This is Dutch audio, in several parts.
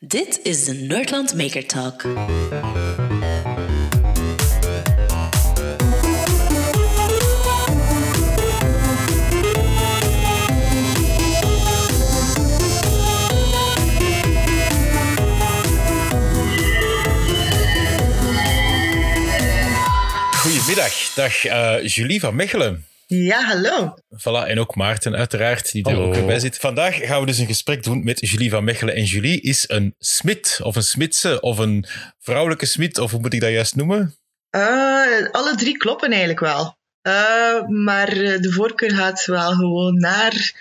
Dit is de Nerdland Maker Talk. Goedemiddag, dag uh, Julie van Mechelen. Ja, hallo. Voilà, en ook Maarten uiteraard, die er ook bij zit. Vandaag gaan we dus een gesprek doen met Julie van Mechelen. En Julie is een smid, of een smidse, of een vrouwelijke smid, of hoe moet ik dat juist noemen? Uh, alle drie kloppen eigenlijk wel. Uh, maar de voorkeur gaat wel gewoon naar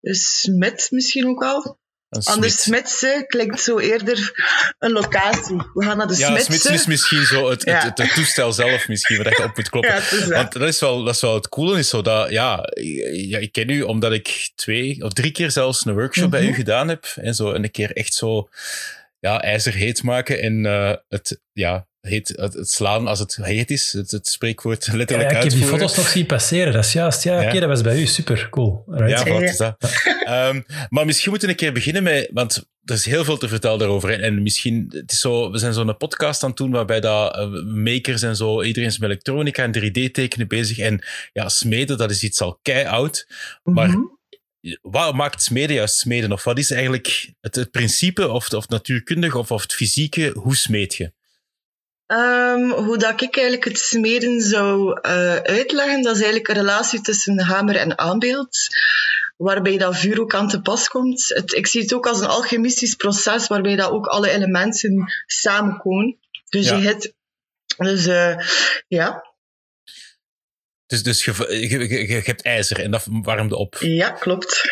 de smid misschien ook wel. Anders Smitse klinkt zo eerder een locatie. We gaan naar de ja, Smitse. Smitse is misschien zo het, Ja. het, het, het toestel zelf misschien, waar je op moet kloppen. Ja, dat. Want dat is, wel, dat is wel het coole, is zo dat, ja, ja, ik ken u omdat ik twee of drie keer zelfs een workshop bij Mhm. u gedaan heb. En zo en een keer echt zo, ja, ijzer heet maken en eh, het, ja, heet, het, het slaan als het heet is, het, het spreekwoord Ja, letterlijk ik heb die foto's nog zien passeren, dat is juist. Ja, Ja. oké, dat was bij u. Super, cool. Ja, Ja. wat is dat? Ehm, maar misschien moeten we een keer beginnen met, want er is heel veel te vertellen daarover. En, en misschien, het is zo, we zijn zo'n podcast aan het doen waarbij dat, eh, makers en zo, iedereen is met elektronica en 3D-tekenen bezig. En ja, smeden, dat is iets al kei oud. Maar Mhm. wat maakt smeden juist smeden? Of wat is eigenlijk het, het principe, of, of natuurkundig, of, of het fysieke, hoe smeed je? Ehm, hoe dat ik eigenlijk het smeden zou eh, uitleggen, dat is eigenlijk een relatie tussen hamer en aanbeeld, waarbij dat vuur ook aan te pas komt. Het, ik zie het ook als een alchemistisch proces, waarbij dat ook alle elementen samenkomen. Dus Ja. je hebt, dus eh, ja, Dus, dus je, je, je, je hebt ijzer en dat warmt op. ja, klopt.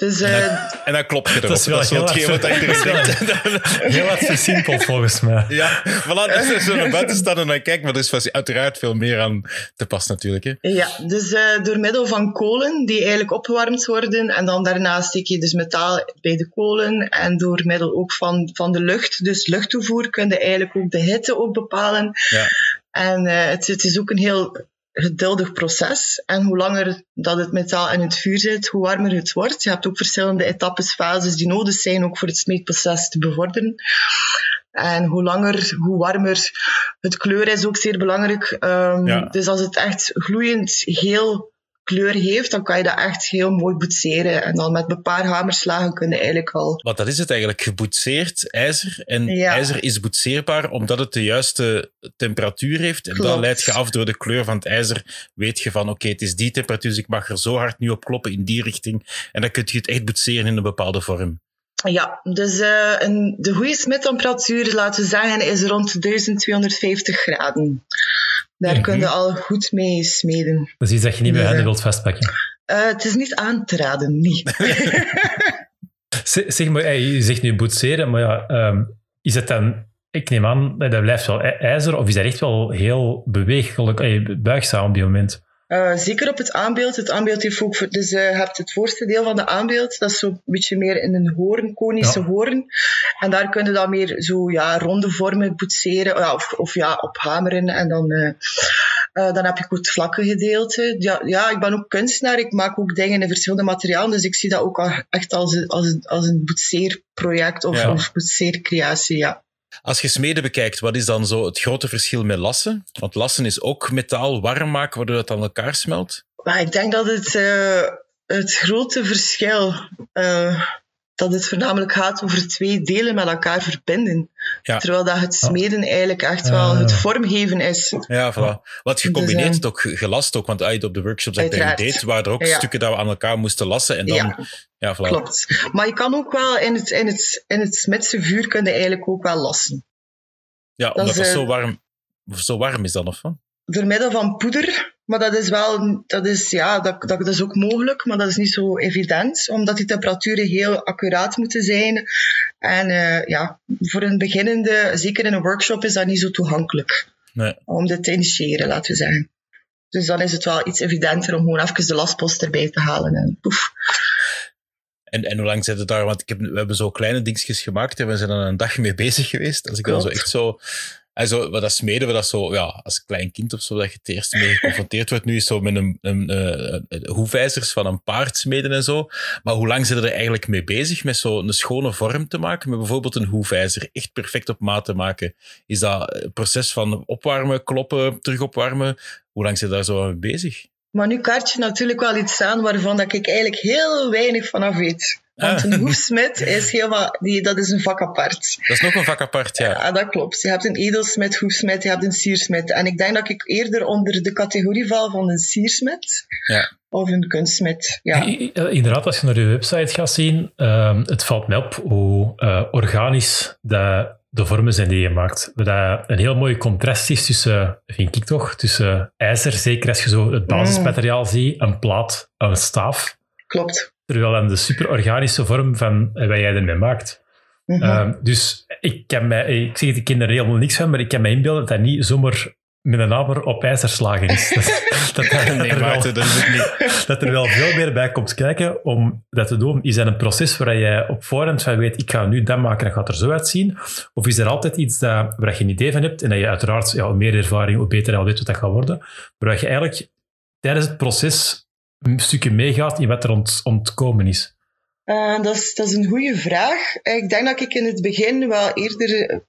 Dus eh, En dan klop je erop. Dat is wel zo heel wat iedereen dat is denkt. Heel wat versimpeld volgens mij. Ja, voilà, dat is zo naar buiten staan en dan kijk, maar er is vast uiteraard veel meer aan te pas natuurlijk. Hè. Ja, dus eh, door middel van kolen die eigenlijk opgewarmd worden en dan daarna steek je dus metaal bij de kolen en door middel ook van, van de lucht, dus luchttoevoer, kun je eigenlijk ook de hitte ook bepalen. Ja. En eh, het, het is ook een heel geduldig proces. En hoe langer dat het metaal in het vuur zit, hoe warmer het wordt. Je hebt ook verschillende etappes, fases die nodig zijn ook voor het smeedproces te bevorderen. En hoe langer, hoe warmer. Het kleur is ook zeer belangrijk. Ehm, Ja. Dus als het echt gloeiend geel kleur heeft, dan kan je dat echt heel mooi boetseren. En dan met een paar hamerslagen kun je eigenlijk al... Want dat is het eigenlijk, geboetseerd ijzer. En Ja. ijzer is boetseerbaar omdat het de juiste temperatuur heeft. En dan leid je af door de kleur van het ijzer. Weet je van, oké, het is die temperatuur, dus ik mag er zo hard nu op kloppen in die richting. En dan kun je het echt boetseren in een bepaalde vorm. Ja, dus eh, een, de goede smettemperatuur, laten we zeggen, is rond 1250 graden. Daar Mhm. kun je al goed mee smeden. Is iets dat je niet Ja. handen wilt vastpakken. Eh, het is niet aan te raden, niet. Zeg maar, je zegt nu boetseren, maar ja, ehm, is het dan... Ik neem aan, dat blijft wel ij- ijzer, of is dat echt wel heel bewegelijk, hey, buigzaam op die moment? Eh, zeker op het aanbeeld. Het aanbeeld heeft ook... Dus eh, je hebt het voorste deel van de aanbeeld. Dat is zo'n beetje meer in een hoorn, konische Ja. hoorn. En daar kun je dan meer zo ja, ronde vormen boetseren. Ja, of, of ja, op hameren. En dan, eh, dan heb je ook het vlakke gedeelte. Ja, ja, ik ben ook kunstenaar. Ik maak ook dingen in verschillende materialen. Dus ik zie dat ook al echt als een, als als een boetseerproject of, Ja. of boetseercreatie, ja. Als je smeden bekijkt, wat is dan zo het grote verschil met lassen? Want lassen is ook metaal warm maken, waardoor het aan elkaar smelt. Ik denk dat het, eh, het grote verschil, eh, dat het voornamelijk gaat over twee delen met elkaar verbinden. Ja. Terwijl dat het smeden eigenlijk echt wel Ah. het vormgeven is. Ja, voilà. Want je combineert Dus, eh, ook ge- gelast ook, want uit op de workshops dat ik deed, waren er ook Ja. stukken dat we aan elkaar moesten lassen. En dan, ja, Ja. voilà. Klopt. Maar je kan ook wel in het, in het, in het smitse vuur kun je eigenlijk ook wel lassen. Ja, omdat is, het eh, zo warm, zo warm is dan, of wat? Door middel van poeder. Maar dat is wel, dat is, ja, dat, dat, is ook mogelijk, maar dat is niet zo evident, omdat die temperaturen heel accuraat moeten zijn. En eh, ja, voor een beginnende, zeker in een workshop, is dat niet zo toegankelijk. Nee. om dit te initiëren, laten we zeggen. Dus dan is het wel iets evidenter om gewoon even de lastpost erbij te halen. En poef. En, en hoe lang zit het daar? Want ik heb, we hebben zo kleine dingetjes gemaakt en we zijn er een dag mee bezig geweest. Als ik dan zo echt zo En zo, wat dat smeden we dat zo, ja, als klein kind of zo, dat je het eerst mee geconfronteerd wordt. Nu is zo met een, een, van een paard smeden en zo. Maar hoe lang zijn er eigenlijk mee bezig met zo een schone vorm te maken? Met bijvoorbeeld een hoefijzer echt perfect op maat te maken. Is dat een proces van opwarmen, kloppen, terug opwarmen? Hoe lang zijn daar zo mee bezig? Maar nu kaart je natuurlijk wel iets aan waarvan dat ik eigenlijk heel weinig vanaf weet. Want een hoefsmid is helemaal, die, dat is een vak apart. Dat is nog een vak apart, ja. Ja, dat klopt. Je hebt een edelsmid, hoefsmid, je hebt een siersmid. En ik denk dat ik eerder onder de categorie val van een siersmid. Ja. Of een kunstsmid, ja. Inderdaad, als je naar je website gaat zien, uh, het valt mij op hoe uh, organisch de, de vormen zijn die je maakt. Dat een heel mooi contrast is tussen, vind ik toch, tussen ijzer, zeker als je zo het basismateriaal mm. ziet, een plaat, een staaf. Klopt. Terwijl dan de superorganische vorm van wat jij ermee maakt. Mm -hmm. uh, dus ik, kan mij, ik zeg het, ik ken er helemaal niks van, maar ik kan me inbeelden dat dat niet zomaar met een hamer op ijzer slagen is. Dat, dat, dat, nee, er wel, Maarten, dat er wel veel meer bij komt kijken om dat te doen. Is dat een proces waar jij op voorhand van weet, ik ga nu dat maken, dat gaat er zo uitzien? Of is er altijd iets dat, waar je een idee van hebt en dat je uiteraard, ja, hoe meer ervaring, hoe beter je al weet wat dat gaat worden, maar dat je eigenlijk tijdens het proces een stukje meegaat in wat er ont, ontkomen is? Uh, dat, is, dat is een goede vraag. Ik denk dat ik in het begin wel eerder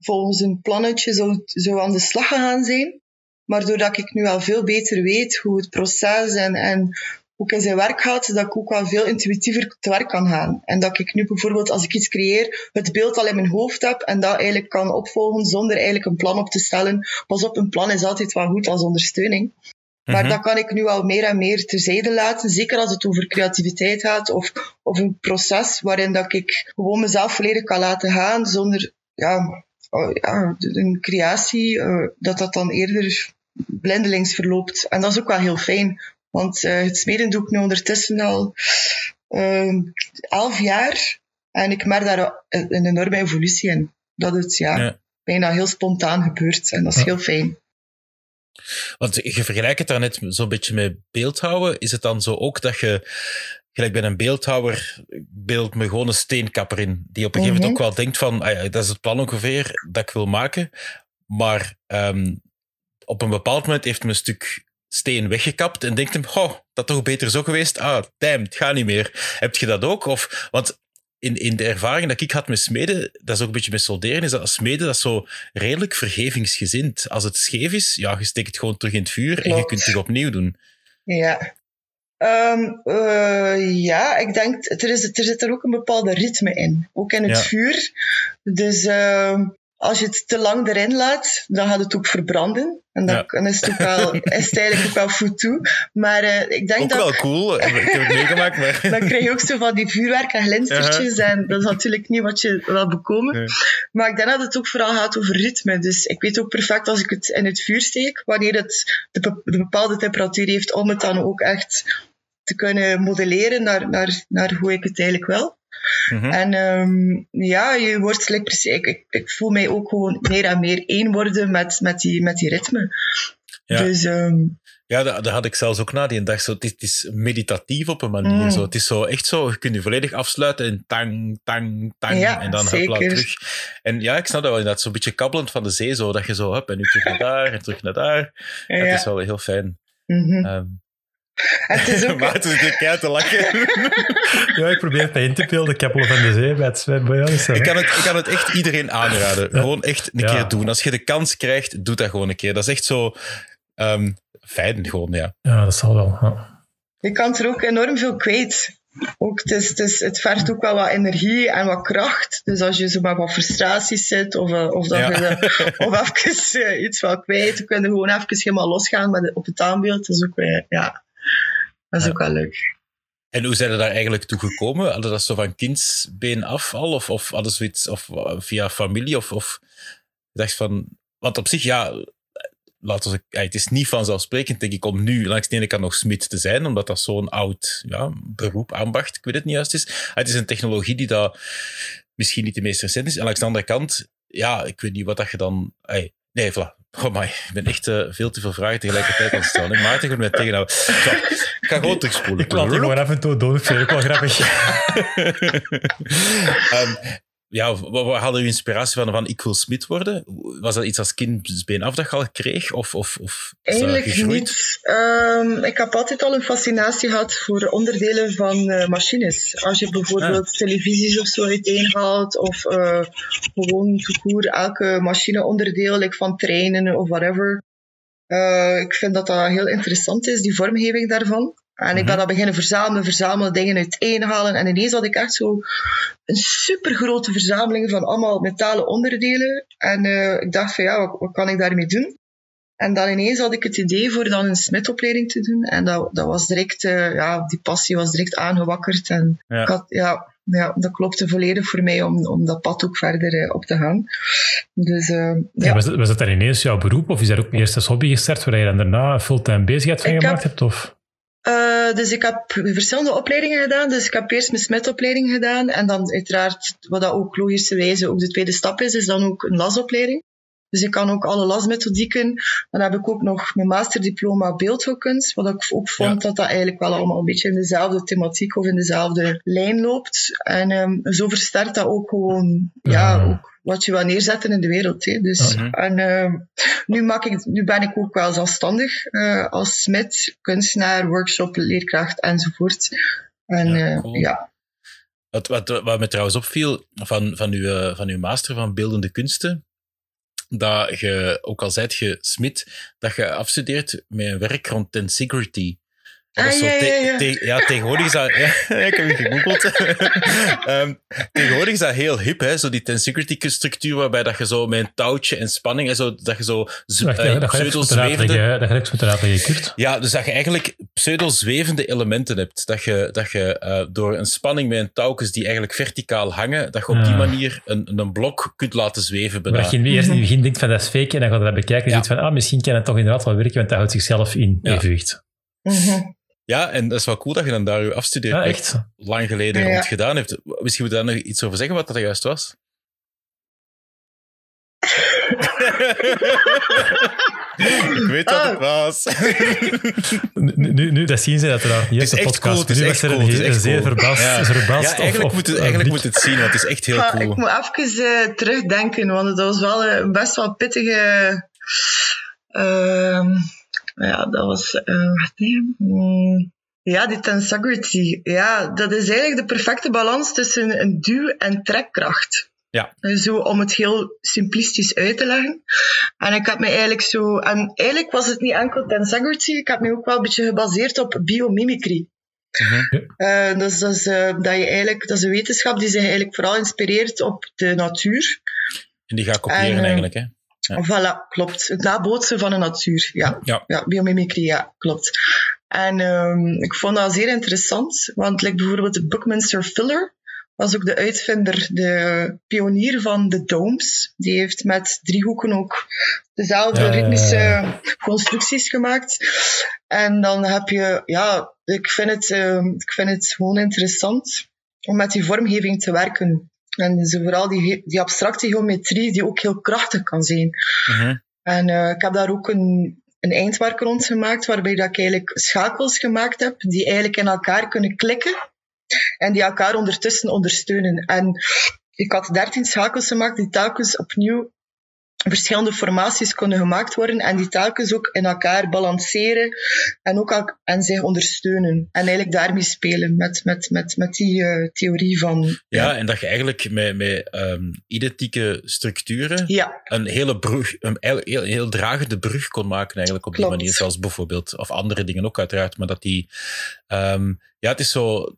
volgens een plannetje zou, zou aan de slag gegaan zijn. Maar doordat ik nu al veel beter weet hoe het proces en, en hoe ik in zijn werk gaat, dat ik ook wel veel intuïtiever te werk kan gaan. En dat ik nu bijvoorbeeld, als ik iets creëer, het beeld al in mijn hoofd heb en dat eigenlijk kan opvolgen zonder eigenlijk een plan op te stellen. Pas op, een plan is altijd wel goed als ondersteuning. Maar dat kan ik nu al meer en meer terzijde laten. Zeker als het over creativiteit gaat of, of een proces waarin dat ik gewoon mezelf volledig kan laten gaan zonder ja, ja een creatie, uh, dat dat dan eerder blindelings verloopt. En dat is ook wel heel fijn. Want uh, het smeden doe ik nu ondertussen al uh, elf jaar. En ik merk daar een enorme evolutie in. Dat het ja, ja. bijna heel spontaan gebeurt. En dat is ja. heel fijn. Want je vergelijkt het daar net zo'n beetje met beeldhouden. Is het dan zo ook dat je, gelijk bij een beeldhouwer, beeld me gewoon een steenkapper in, die op een gegeven moment ook wel denkt van, ah ja, dat is het plan ongeveer dat ik wil maken. Maar um, op een bepaald moment heeft hem een stuk steen weggekapt en denkt hem, oh, dat toch beter zo geweest? Ah, damn, het gaat niet meer. Heb je dat ook? Of, want in, in de ervaring dat ik had met smeden, dat is ook een beetje met solderen, is dat smeden dat zo redelijk vergevingsgezind. Als het scheef is, ja, je steekt het gewoon terug in het vuur Klopt. en je kunt het opnieuw doen. Ja. Um, uh, ja, ik denk, er, is, er zit er ook een bepaalde ritme in. Ook in het ja. vuur. Dus uh, als je het te lang erin laat, dan gaat het ook verbranden. En dan, ja. is, het ook wel, is het eigenlijk ook wel goed toe. Maar uh, ik denk ook dat... wel cool. Ik heb het meegemaakt. Maar... dan krijg je ook zo van die vuurwerk en glinstertjes. En dat is natuurlijk niet wat je wil bekomen. Nee. Maar ik denk dat het ook vooral gaat over ritme. Dus ik weet ook perfect als ik het in het vuur steek, wanneer het de, de bepaalde temperatuur heeft, om het dan ook echt te kunnen modelleren naar, naar, naar hoe ik het eigenlijk wil. Mm -hmm. En um, ja, je wordt like, precies, ik, ik, ik, voel mij ook gewoon meer en meer één worden met, met, die, met die ritme. Ja. Dus, um, ja, dat, dat, had ik zelfs ook na die dag. Zo, het, is, het is meditatief op een manier. Mm. Zo. Het is zo echt zo, je kunt je volledig afsluiten en tang, tang, tang. Ja, en dan hupla terug. En ja, ik snap dat wel inderdaad. Zo'n beetje kabbelend van de zee. Zo, dat je zo, hup, en nu terug naar daar en terug naar daar. Ja, dat is wel heel fijn. Mm -hmm. um, het is ook... Maarten zit keihard te lachen. ja, ik probeer het in te beelden. Kappelen van de zee bij het zwembad. Ik kan het, ik kan het echt iedereen aanraden. Ja. Gewoon echt een ja. keer doen. Als je de kans krijgt, doe dat gewoon een keer. Dat is echt zo um, fijn gewoon, ja. Ja, dat zal wel. Ja. Je kan er ook enorm veel kwijt. Ook, het, is, het, is, het vergt ook wel wat energie en wat kracht. Dus als je zo met wat frustraties zit, of, of, dat ja. je of even uh, iets wel kwijt, dan kun je gewoon even helemaal losgaan met, op het aanbeeld. Dat is ook weer, ja, dat is ja. ook wel leuk. En hoe zijn er daar eigenlijk toe gekomen? Hadden dat zo van kindsbeen af al? Of, of hadden zoiets of, via familie? Of, of dacht van... Want op zich, ja, laten we, ja, het is niet vanzelfsprekend, denk ik, om nu langs de ene kant nog smid te zijn, omdat dat zo'n oud ja, beroep, ambacht, ik weet het niet juist is. Het is een technologie die dat misschien niet de meest recent is. En langs de andere kant, ja, ik weet niet wat dat je dan... Nee, voilà. Oh my, ik ben echt uh, veel te veel vragen tegelijkertijd aan het stellen. Maarten gaat mij tegenhouden. Zo, ik ga gewoon terugspoelen. Ik laat je gewoon af en toe doen, ik vind het ook wel grappig. um, ja, waar hadden je inspiratie van, van ik wil smid worden? Was dat iets als kind af dat je al kreeg? Of, of, of Eigenlijk niet. Um, ik heb altijd al een fascinatie gehad voor onderdelen van uh, machines. Als je bijvoorbeeld ah. televisies of zo uiteenhaalt, of uh, gewoon toekoer elke machineonderdeel, like van treinen of whatever. Uh, ik vind dat dat heel interessant is, die vormgeving daarvan. En ik ben mhm. dan beginnen verzamelen, verzamelen, dingen uiteenhalen. En ineens had ik echt zo een super grote verzameling van allemaal metalen onderdelen. En uh, ik dacht van ja, wat, wat, kan ik daarmee doen? En dan ineens had ik het idee voor dan een smitopleiding te doen. En dat, dat was direct, uh, ja, die passie was direct aangewakkerd. En ja. Had, ja, ja, dat klopte volledig voor mij om, om dat pad ook verder uh, op te gaan. Dus, ja. ja. was, het, was dan ineens jouw beroep? Of is dat ook eerst als hobby gestart, waar je dan daarna fulltime bezigheid van gemaakt hebt? Of? Uh, dus ik heb verschillende opleidingen gedaan. Dus ik heb eerst mijn smetopleiding gedaan. En dan uiteraard, wat dat ook logischerwijze ook de tweede stap is, is dan ook een lasopleiding. Dus ik kan ook alle lasmethodieken. Dan heb ik ook nog mijn masterdiploma beeldhouwkunst. Wat ik ook vond dat dat eigenlijk wel allemaal een beetje in dezelfde thematiek of in dezelfde lijn loopt. En um, zo versterkt dat ook gewoon, ja, ook wat je wil neerzetten in de wereld. Hè. Dus, mhm. en uh, nu, maak ik, nu ben ik ook wel zelfstandig uh, als smid, kunstenaar, workshop, leerkracht enzovoort. En ja, cool. ja. Wat, wat, wat me trouwens opviel van, van, uw, van uw master van beeldende kunsten, dat je, ook al zijt je smid, dat je afstudeert met een werk rond tensegrity. Ah, ja, ja, ja. ja, tegenwoordig is dat... Ja, ik heb het gegoogeld. um, tegenwoordig is dat heel hip, hè? Zo die tensegrity structuur waarbij dat je zo met een touwtje en spanning en zo, dat je zo uh, pseudo-zwevende... Dat je uitleggen, Kurt. Ja, dus dat je eigenlijk pseudo-zwevende elementen hebt. Dat je, dat je uh, door een spanning met een touwtjes die eigenlijk verticaal hangen, dat je op die manier een, een blok kunt laten zweven. Maar dat je eerst in het begin denkt van dat is fake en dan ga je dat bekijken en ja. van ah, misschien kan het toch inderdaad wel werken, want dat houdt zichzelf in evenwicht. Mm ja, en dat is wel cool dat je dan daar je afstudeert. Ja, echt. Lang geleden ja, gedaan hebt. Misschien moet je daar nog iets over zeggen wat dat juist was. ik weet wat het oh. was. nu, nu, dat zien ze uiteraard niet op de podcast. Cool, nu was er cool, een, zeer verbaasd, ja. verbaasd ja, eigenlijk, of, moet, het, eigenlijk moet het zien, want het is echt heel cool. Ik moet even uh, terugdenken, want het was wel een best wel pittige... Ja, dat was, uh, wacht hmm. Ja, die tensegrity. Ja, dat is eigenlijk de perfecte balans tussen een duw- en trekkracht. Ja. Zo om het heel simplistisch uit te leggen. En ik heb me eigenlijk zo, en eigenlijk was het niet enkel tensegrity, ik heb me ook wel een beetje gebaseerd op biomimicry. Uh, dat, is, dat, is, uh, dat, je eigenlijk, dat is een wetenschap die zich eigenlijk vooral inspireert op de natuur. En die gaat kopiëren en, eigenlijk, hè? Ja. Voilà, klopt. Het nabootsen van de natuur. Ja, ja. ja biomimicry, ja, klopt. En um, ik vond dat zeer interessant, want like bijvoorbeeld de Buckminster Fuller was ook de uitvinder, de pionier van de domes. Die heeft met driehoeken ook dezelfde ritmische constructies gemaakt. En dan heb je, ja, ik vind het, uh, ik vind het gewoon interessant om met die vormgeving te werken. En dus vooral die, die abstracte geometrie, die ook heel krachtig kan zijn. Uh-huh. En uh, ik heb daar ook een, een eindwerk rond gemaakt, waarbij dat ik eigenlijk schakels gemaakt heb, die eigenlijk in elkaar kunnen klikken. En die elkaar ondertussen ondersteunen. En ik had dertien schakels gemaakt die telkens opnieuw verschillende formaties kunnen gemaakt worden en die telkens ook in elkaar balanceren en ook en zich ondersteunen. En eigenlijk daarmee spelen met, met, met, met die uh, theorie van... Ja, ja, en dat je eigenlijk met, met um, identieke structuren ja. een hele brug, een heel, heel, heel, dragende brug kon maken eigenlijk op Klopt. die manier, zoals bijvoorbeeld, of andere dingen ook uiteraard, maar dat die... Um, ja, het is zo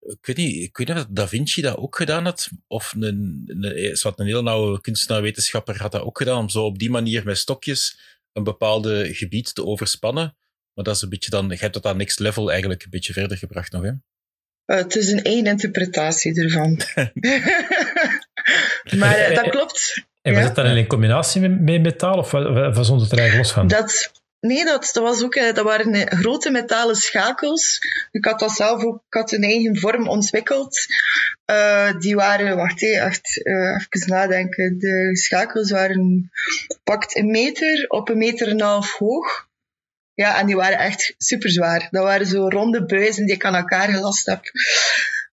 ik weet niet, ik weet niet of Da Vinci dat ook gedaan had, of een, een, wat een heel nauwe kunstenaar-wetenschapper had dat ook gedaan, om zo op die manier met stokjes een bepaalde gebied te overspannen. Maar dat is een beetje dan, je hebt dat aan next level eigenlijk een beetje verder gebracht nog, hè? Uh, het is een één interpretatie ervan. maar uh, dat klopt. En was ja? dat dan in combinatie met, met metaal, of was het er eigenlijk los van? Dat, Nee, dat, dat, was ook, eh, dat waren eh, grote metalen schakels. Ik had dat zelf ook, ik had een eigen vorm ontwikkeld. Uh, die waren, wacht echt, uh, even nadenken. De schakels waren pakt een meter op een meter en een half hoog. Ja, en die waren echt super zwaar. Dat waren zo ronde buizen die ik aan elkaar gelast heb.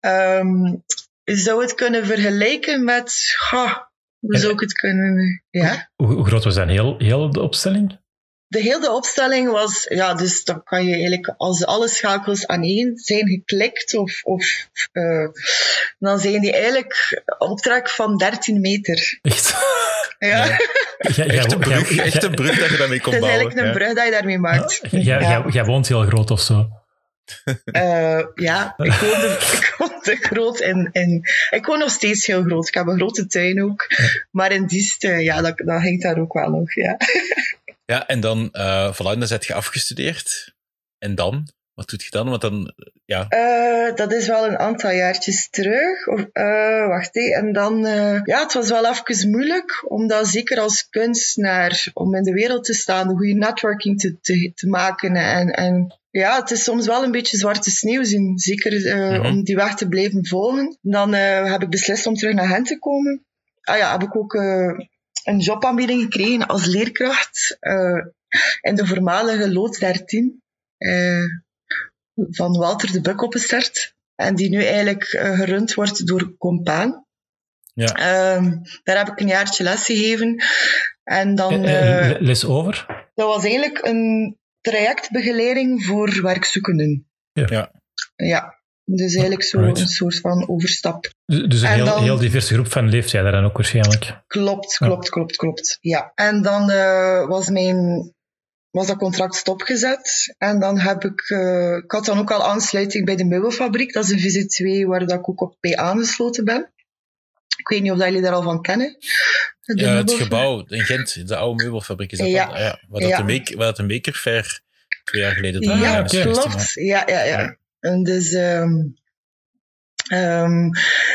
Um, je zou het kunnen vergelijken met, ha, hoe zou ik het kunnen, ja. Hoe, hoe groot was dat heel, heel de opstelling? De hele opstelling was, ja, dus dan kan je eigenlijk, als alle schakels aan één zijn geklikt, of, of uh, dan zijn die eigenlijk optrek van 13 meter. Echt? Ja. ja. ja echt, een brug, echt een brug dat je daarmee kon bouwen. Het is eigenlijk een brug dat je daarmee maakt. Ja, ja. Jij woont heel groot of zo? Uh, ja, ik woonde, ik woonde groot en, en ik woon nog steeds heel groot. Ik heb een grote tuin ook. Maar in Diest, ja, dat, dat hangt daar ook wel nog, ja. Ja, en dan, uh, voilà, dan zet je afgestudeerd. En dan? Wat doet je dan? Want dan, ja. Uh, dat is wel een aantal jaartjes terug. Of, uh, wacht even. En dan, uh, ja, het was wel even moeilijk, omdat zeker als kunstenaar, om in de wereld te staan, de goede networking te, te, te maken. En, en ja, het is soms wel een beetje zwarte sneeuw zien. Zeker -hmm. om die weg te blijven volgen. Dan heb ik beslist om terug naar hen te komen. Ah ja, heb ik ook een jobaanbieding gekregen als leerkracht uh, in de voormalige lood 13 uh, van Walter de Buk opgestart. En die nu eigenlijk uh, gerund wordt door Compaan. Ja. daar heb ik een jaartje les gegeven. En dan, les over? Dat was eigenlijk een trajectbegeleiding voor werkzoekenden. Ja. ja. ja. Dus eigenlijk zo right. een soort van overstap. Dus een heel, dan, heel diverse groep van leeftijden dan ook waarschijnlijk. Klopt, klopt, ja. klopt, klopt. Ja. En dan uh, was mijn was dat contract stopgezet. En dan heb ik, uh, ik had dan ook al aansluiting bij de meubelfabriek. Dat is een VZ2 waar dat ik ook op bij aangesloten ben. Ik weet niet of jullie daar al van kennen. De ja, het gebouw in Gent, de oude meubelfabriek is dat ja. Al, ja, waar, dat ja. de make, waar dat twee jaar geleden Ja, ja klopt. Ja, ja, ja. Ja. En dus, um, um,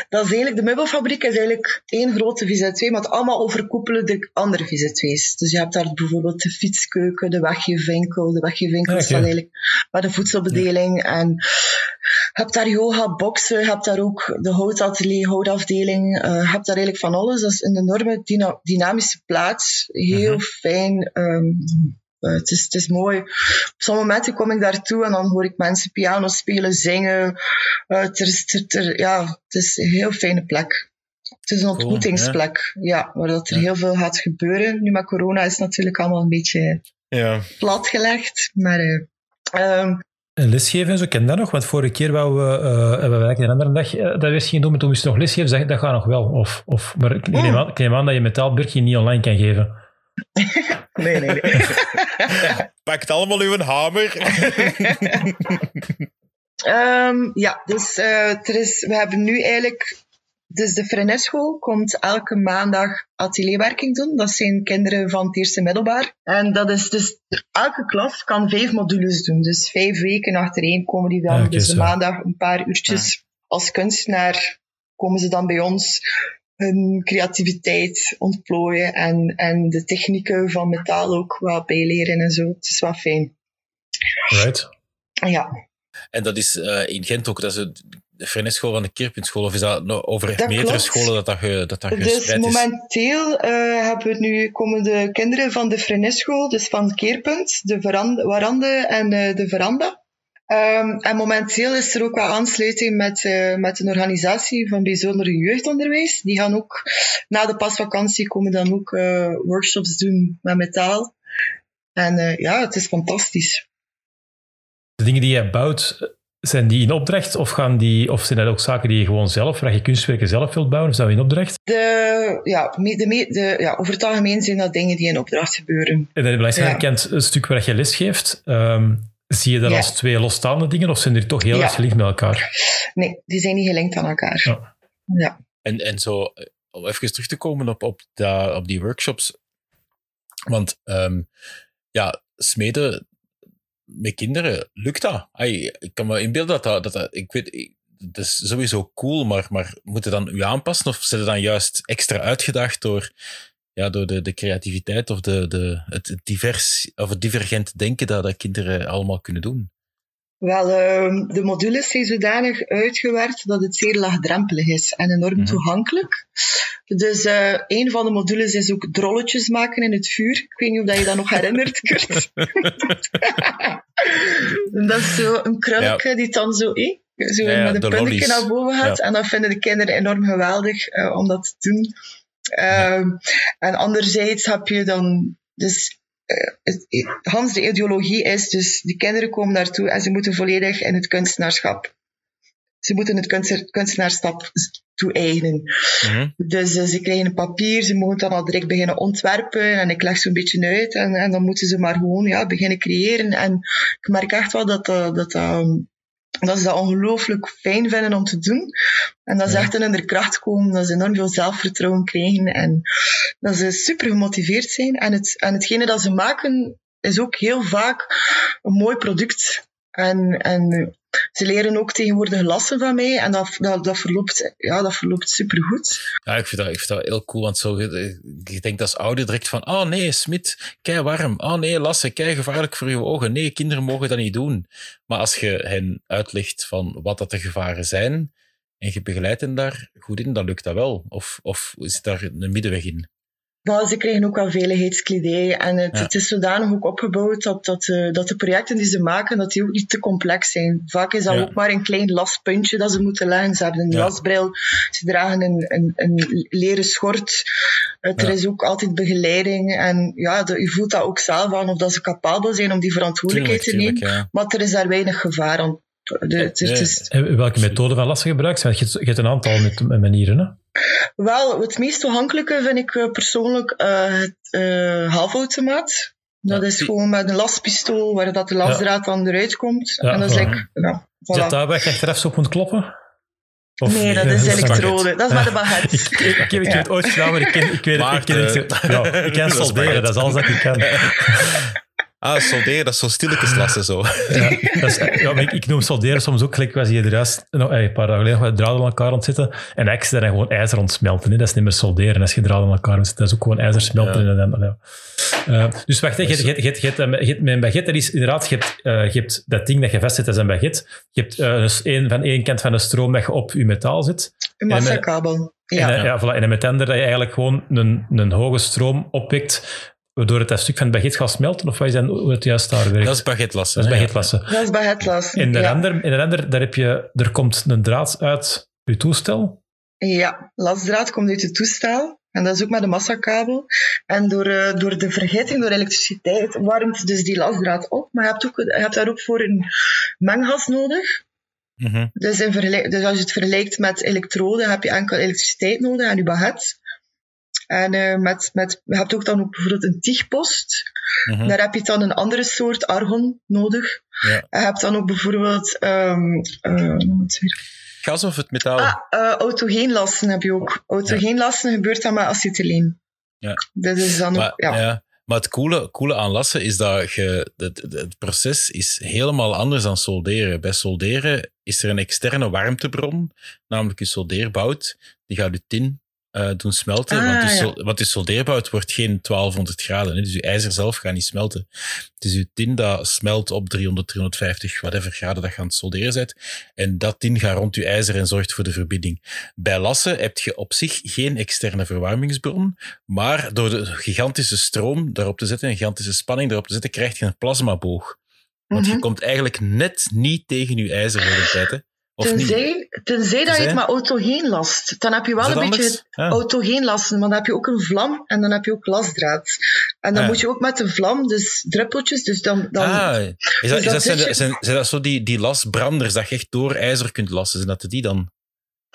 dat is eigenlijk, de meubelfabriek is eigenlijk één grote VZ2, maar het allemaal overkoepelen de andere VZ2's. Dus je hebt daar bijvoorbeeld de fietskeuken, de weggeefwinkel. De Ja, is dan oké. eigenlijk maar de voedselbedeling. En je hebt daar yoga, boksen, je hebt daar ook de houtatelier, houtafdeling. Uh, je hebt daar eigenlijk van alles. Dat is een enorme dyna dynamische plaats. Heel Mhm. fijn. Um, het, is, het is mooi. Op sommige momenten kom ik daartoe en dan hoor ik mensen piano spelen, zingen. Uh, het, is, het, ja, het is een heel fijne plek. Het is een Cool, ontmoetingsplek, ja. waar dat er Ja. heel veel gaat gebeuren. Nu met corona is het natuurlijk allemaal een beetje Ja. platgelegd. Maar uh, um, En lesgeven en zo, ken dat nog? Want vorige keer wou we, uh, hebben we eigenlijk een andere dag uh, dat weer gingen doen, maar toen moest je nog lesgeven, zeg, dat gaat nog wel. Of, of, maar ik neem, Mm. aan, ik neem aan dat je metaalburgje niet online kan geven. Nee, nee, nee. Pakt allemaal uw hamer. Um, ja, dus uh, er is, we hebben nu eigenlijk. Dus de Freneschool komt elke maandag atelierwerking doen. Dat zijn kinderen van het eerste middelbaar. En dat is dus, elke klas kan vijf modules doen. Dus vijf weken achtereen komen die dan. Dus de maandag een paar uurtjes. Als kunstenaar komen ze dan bij ons hun creativiteit ontplooien. En, en de technieken van metaal ook wat bijleren en zo. Het is wel fijn. Right. Ja. En dat is uh, in Gent ook, dat is het- de Freneschool van de Kerpunschool, of is dat over Dat meerdere klopt. scholen dat dat, ge, dat, dat Dus is? momenteel uh, hebben we nu, komen de kinderen van de Freneschool, dus van Keerpunt, de veranda, Warande en uh, de Veranda. Um, en momenteel is er ook wel aansluiting met, uh, met een organisatie van bijzonder jeugdonderwijs. Die gaan ook na de pasvakantie komen dan ook uh, workshops doen met metaal. En uh, ja, het is fantastisch. De dingen die jij bouwt, zijn die in opdracht of, gaan die, of zijn dat ook zaken die je gewoon zelf, waar je kunstwerken zelf wilt bouwen, of zijn dat in opdracht? De, ja, de, de, ja, over het algemeen zijn dat dingen die in opdracht gebeuren. En dan blijft Ja. gekend een stuk waar je les geeft. Um, zie je dat Ja. als twee losstaande dingen of zijn die toch heel Ja. erg gelinkt met elkaar? Nee, die zijn niet gelinkt aan elkaar. Ja. ja. En, en zo, om even terug te komen op, op, op die workshops. Want ehm, ja, smeden met kinderen, lukt dat? Ai, ik kan me inbeelden dat dat, dat, dat- ik weet, ik- dat is sowieso cool, maar, maar moet je dan u aanpassen of zit je dan juist extra uitgedaagd door, ja, door de, de creativiteit of de, de, het, divers, of het divergent denken dat, dat kinderen allemaal kunnen doen? Wel, ehm, de modules zijn zodanig uitgewerkt dat het zeer laagdrempelig is en enorm Mhm. toegankelijk. Dus eh, een van de modules is ook drolletjes maken in het vuur. Ik weet niet of dat je dat nog herinnert, Kurt. Dat is zo een krulletje die dan zo... Eh? zo Ja, met een de puntje naar boven gaat. Ja. En dat vinden de kinderen enorm geweldig eh, om dat te doen. Ehm, En anderzijds heb je dan... Dus, eh, Hans, de ideologie is dus, die kinderen komen daartoe en ze moeten volledig in het kunstenaarschap. Ze moeten het kunst- kunstenaarschap toe-eigenen. Mhm. Dus eh, ze krijgen een papier, ze mogen dan al direct beginnen ontwerpen en ik leg zo'n beetje uit en, en dan moeten ze maar gewoon ja, beginnen creëren. En ik merk echt wel dat, dat, dat, dat, ze dat ongelooflijk fijn vinden om te doen. En dat ze Ja. echt in hun kracht komen, dat ze enorm veel zelfvertrouwen krijgen en dat ze super gemotiveerd zijn. En, het, en hetgene dat ze maken is ook heel vaak een mooi product. En, en ze leren ook tegenwoordig lassen van mij en dat, dat, dat, verloopt, ja, dat verloopt supergoed. Ja, ik vind, dat, ik vind dat heel cool, want zo, je, je denkt als ouder direct van, oh nee, Smit, kei warm. Oh nee, lassen, kei gevaarlijk voor je ogen. Nee, kinderen mogen dat niet doen. Maar als je hen uitlegt van wat dat de gevaren zijn, en je begeleidt hen daar goed in, dan lukt dat wel. Of, of zit daar een middenweg in? Maar ze krijgen ook wel veiligheidskledij. En het, Ja. het is zodanig ook opgebouwd dat, dat, eh, dat de projecten die ze maken, dat die ook niet te complex zijn. Vaak is dat Ja. ook maar een klein laspuntje dat ze moeten leggen. Ze hebben een Ja. lasbril, ze dragen een, een, een leren schort. Het, Er is ook altijd begeleiding. En ja, de, je voelt dat ook zelf aan of dat ze capabel zijn om die verantwoordelijkheid Tuurlijk, te nemen. Maar er is daar weinig gevaar aan. De, het, het is, En welke methode van lassen gebruikt? Je hebt, je hebt een aantal manieren. Hè? Wel, het meest toegankelijke vind ik eh, persoonlijk eh, het eh, halfautomaat. Dat Ja, is gewoon met een laspistool waar dat de lasdraad dan eruit komt. Ja, en dat is voilà. like, ja, Zit voilà. daar waar je achteraf zo op moet kloppen? Of- Nee, dat is elektrode. Dat is met de baguette. Ik, ik, ik ik heb het ooit gedaan, maar ik ken, ik weet, ik ken, ik, ja, ik is solderen, dat is alles dat ik kan. Ah, solderen, dat is zo stilletjes lassen zo. Ja, dat is, ja, maar ik, ik noem solderen soms ook gelijk was hier de rest, nou, eh, een paar dagen geleden met draden aan elkaar zitten en extra en gewoon ijzer ontsmelten. Hè. Dat is niet meer solderen als je draden aan elkaar moet zitten. Dat is ook gewoon ijzer smelten. Ja. En, dan- ja. Eh, dus wacht, hè, je, je, je, je, je, hebt, eh, je mijn baguette, dat is inderdaad, je hebt, eh, je hebt dat ding dat je vastzet als een baguette. Je hebt eh, dus één, van één kant van de stroom dat je op je metaal zit. Een massakabel. Ja. En, ja, voilà. en met tender dat je eigenlijk gewoon een, een hoge stroom oppikt, waardoor het dat stuk van het baguette gaat smelten, of wat is dan hoe het juist daar werkt? Dat is baguette lassen. Dat is hè, baguette lassen. Dat is baguette In de ja. render, in de render daar, heb je, er komt een draad uit je toestel. Ja, lasdraad komt uit het toestel. En dat is ook met de massakabel. En door, eh, door de verhitting, door elektriciteit, warmt dus die lasdraad op. Maar je hebt, ook, je hebt daar ook voor een menggas nodig. ja. Mhm. Dus, in vergelijk- dus als je het vergelijkt met elektroden, heb je enkel elektriciteit nodig en je baguette. En eh, met, met, je hebt ook dan ook bijvoorbeeld een tiegpost. Mhm. Daar heb je dan een andere soort argon nodig. Ja. Je hebt dan ook bijvoorbeeld... ehm eh? Gas of het metaal? Ah, autogeenlassen heb je ook. Autogeenlassen gebeurt dan met acetyleen. Ja. Dat is dan ook... Maar, Ja. ja. maar het coole, coole aan lassen is dat je, het, het- het proces is helemaal anders dan solderen. Bij solderen is er een externe warmtebron, namelijk je soldeerbout. Die gaat je tin eh, doen smelten. Ah, want, je ja. want soldeerbout wordt geen 1200 graden. Hè, dus je ijzer zelf gaat niet smelten. Het is je tin dat smelt op 300, 350, whatever graden dat je aan het solderen bent. En dat tin gaat rond je ijzer en zorgt voor de verbinding. Bij lassen heb je op zich geen externe verwarmingsbron. Maar door de gigantische stroom daarop te zetten, een gigantische spanning daarop te zetten, krijg je een plasmaboog. Want je Mhm. komt eigenlijk net niet tegen je ijzer de tijd. Hè? Of niet? Tenzij, tenzij dat je het met autogeen last. Dan heb je wel een beetje het Ah. autogeen lasten, maar dan heb je ook een vlam en dan heb je ook lasdraad. En dan Ah. moet je ook met de vlam, dus druppeltjes, dus dan... dan Ah, is dat, is dat, zijn, je- zijn, zijn dat zo die, die lasbranders dat je echt door ijzer kunt lassen? Zijn dat die dan?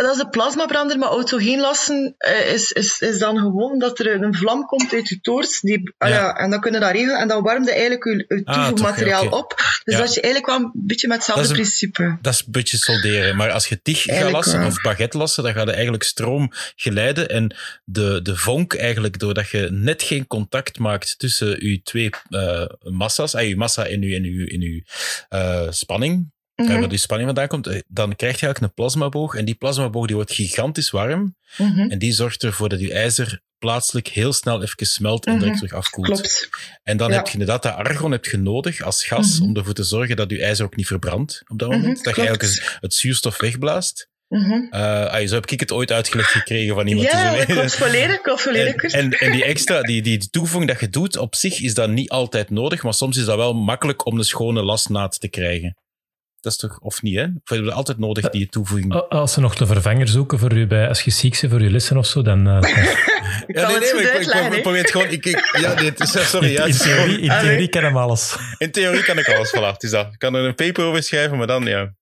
Dat is een plasmabrander, maar autogeen lassen eh, is, is, is dan gewoon dat er een vlam komt uit je toorts. Die, ah Ja. ja, en dan kun je dat regelen en dan warmde eigenlijk je, je Ah, toevoegmateriaal op. Dus Ja. dat je eigenlijk wel een beetje met hetzelfde Dat is een- principe. Dat is een beetje solderen. Maar als je tig gaat lassen of baguette lassen, dan gaat je eigenlijk stroom geleiden. En de, de vonk eigenlijk, doordat je net geen contact maakt tussen je twee eh, massa's, ah, je massa en je, en je, en je eh, spanning, Mhm, waar die spanning vandaan komt, eh, dan krijg je eigenlijk een plasmaboog. En die plasmaboog die wordt gigantisch warm. mhm, En die zorgt ervoor dat je ijzer plaatselijk heel snel even smelt en Mhm. direct terug afkoelt. Klopt. En dan Ja. heb je inderdaad dat argon heb je nodig als gas Mhm. om ervoor te zorgen dat je ijzer ook niet verbrandt op dat Mhm, moment. dat je eigenlijk het zuurstof wegblaast. Mhm. Eh, ah, zo heb ik het ooit uitgelegd gekregen van iemand. Ja, dat klopt volledig. Klopt volledig. en, en, en die extra, die, die toevoeging dat je doet, op zich is dat niet altijd nodig, maar soms is dat wel makkelijk om een schone lasnaad te krijgen. Dat is toch, of niet, hè? Of hebben we altijd nodig, die toevoeging? A- Als ze nog een vervanger zoeken voor u bij, als je ziek bent voor je lessen of zo, dan... eh, Ik kan het goed maar ik- probeer het gewoon... Ik, ik, ja, nee, het is, sorry, ja, in, het is theorie, in Allee. theorie kan hem alles. in theorie kan ik alles, voilà, het is dat. Ik kan er een paper over schrijven, maar dan, ja.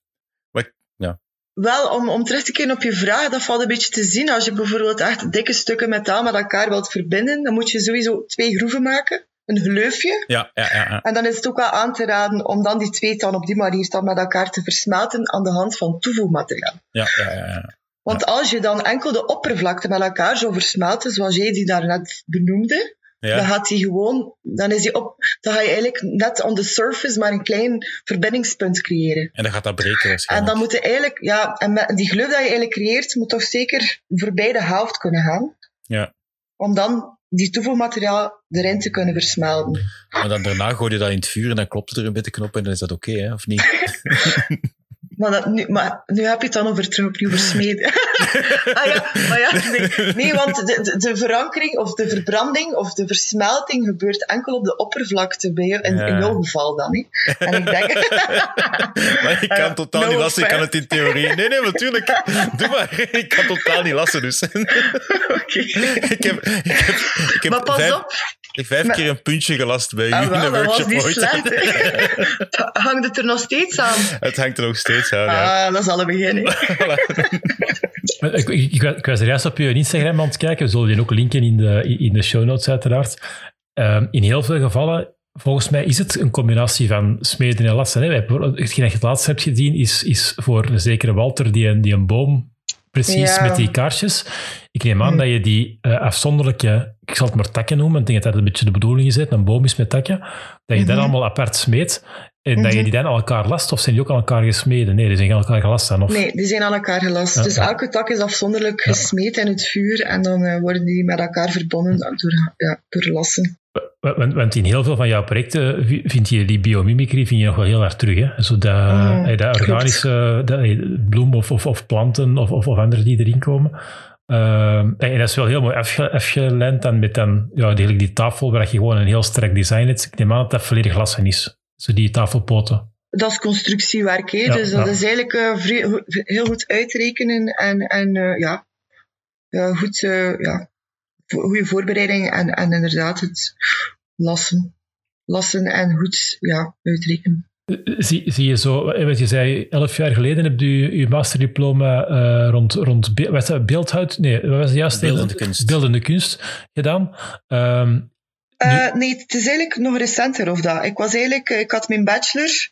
Wel, om, om terug te keren op je vraag, dat valt een beetje te zien. Als je bijvoorbeeld echt dikke stukken metaal met elkaar wilt verbinden, dan moet je sowieso twee groeven maken. Een gleufje. Ja, ja, ja. ja. En dan is het ook wel aan te raden om dan die twee dan op die manier dan met elkaar te versmelten aan de hand van toevoegmateriaal. ja, ja, ja, ja. Want als je dan enkel de oppervlakte met elkaar zou versmelten, zoals jij die daarnet benoemde, dan gaat die gewoon, dan is die op, dan ga je eigenlijk net on the surface maar een klein verbindingspunt creëren. en dan gaat dat breken En dan moet je eigenlijk, ja, en met die gleuf dat je eigenlijk creëert, moet toch zeker voorbij de helft kunnen gaan. Ja. Om dan die toevoegmateriaal erin te kunnen versmelten. Maar dan daarna gooi je dat in het vuur en dan klopt er een beetje knop en dan is dat oké, hè? Of niet? Maar, dat, nu, maar nu heb je het dan over terug opnieuw versmeden. ah ja, maar ja, nee, nee want de, de, de verankering of de verbranding of de versmelting gebeurt enkel op de oppervlakte bij jou, in, Ja. in jouw geval dan. Hè. En ik denk... Maar ik kan Ja, totaal no niet lassen, ik kan het in theorie. Nee, nee, natuurlijk. Doe maar. Ik kan totaal niet lassen, dus. Oké. ik heb, ik heb, ik heb Maar pas vijf, op, ik heb vijf Maar- keer een puntje gelast bij ah, in een workshop ooit. Hangt het er nog steeds aan? Het hangt er nog steeds aan, ja. Ah, dat is al een begin. Ik, ik, ik, ik was er juist op je Instagram aan het kijken. We zullen die ook linken in de, in de show notes uiteraard. Ehm, in heel veel gevallen, volgens mij, is het een combinatie van smeden en lassen. Hè. Hetgeen dat je het laatst hebt gezien, is, is voor een zekere Walter die een, die een boom precies Ja. met die kaarsjes. Ik neem aan Hm. dat je die eh, afzonderlijke, ik zal het maar takken noemen, ik denk dat dat een beetje de bedoeling is, een boom is met takken, dat je dat Mhm. allemaal apart smeet en dat je Mhm. die dan aan elkaar last, of zijn die ook aan elkaar gesmeden? Nee, die zijn aan elkaar gelast dan, of? Nee, die zijn aan elkaar gelast. Ja, dus ja. elke tak is afzonderlijk gesmeed in het vuur en dan eh, worden die met elkaar verbonden door, ja, door lassen. Want, in heel veel van jouw projecten vi- vind je die biomimicry vind je nog wel heel hard terug. Hè? Zo dat, Mm, eh, dat organische dat, eh, bloem of, of, of planten of, of, of andere die erin komen. Ehm, en dat is wel heel mooi afge, afgeleid dan met dan, ja, die, die tafel waar je gewoon een heel sterk design hebt. Ik neem aan dat dat volledig glassen is. Zo die tafelpoten. Dat is constructiewerk, hè? Ja, dus dat ja. is eigenlijk eh, heel goed uitrekenen en, en eh, ja, ja, goed, eh, ja, goede voorbereiding en, en inderdaad het lassen. Lassen en goed ja, uitrekenen. Zie, zie je zo, eh, want je zei elf jaar geleden heb je je masterdiploma eh, rond, rond be- wat is dat, beeldhoud? Nee, wat was het juist? Beeldende kunst. Beeldende kunst gedaan. Ehm, Eh, nee, het is eigenlijk nog recenter of dat. Ik was eigenlijk, ik had mijn bachelor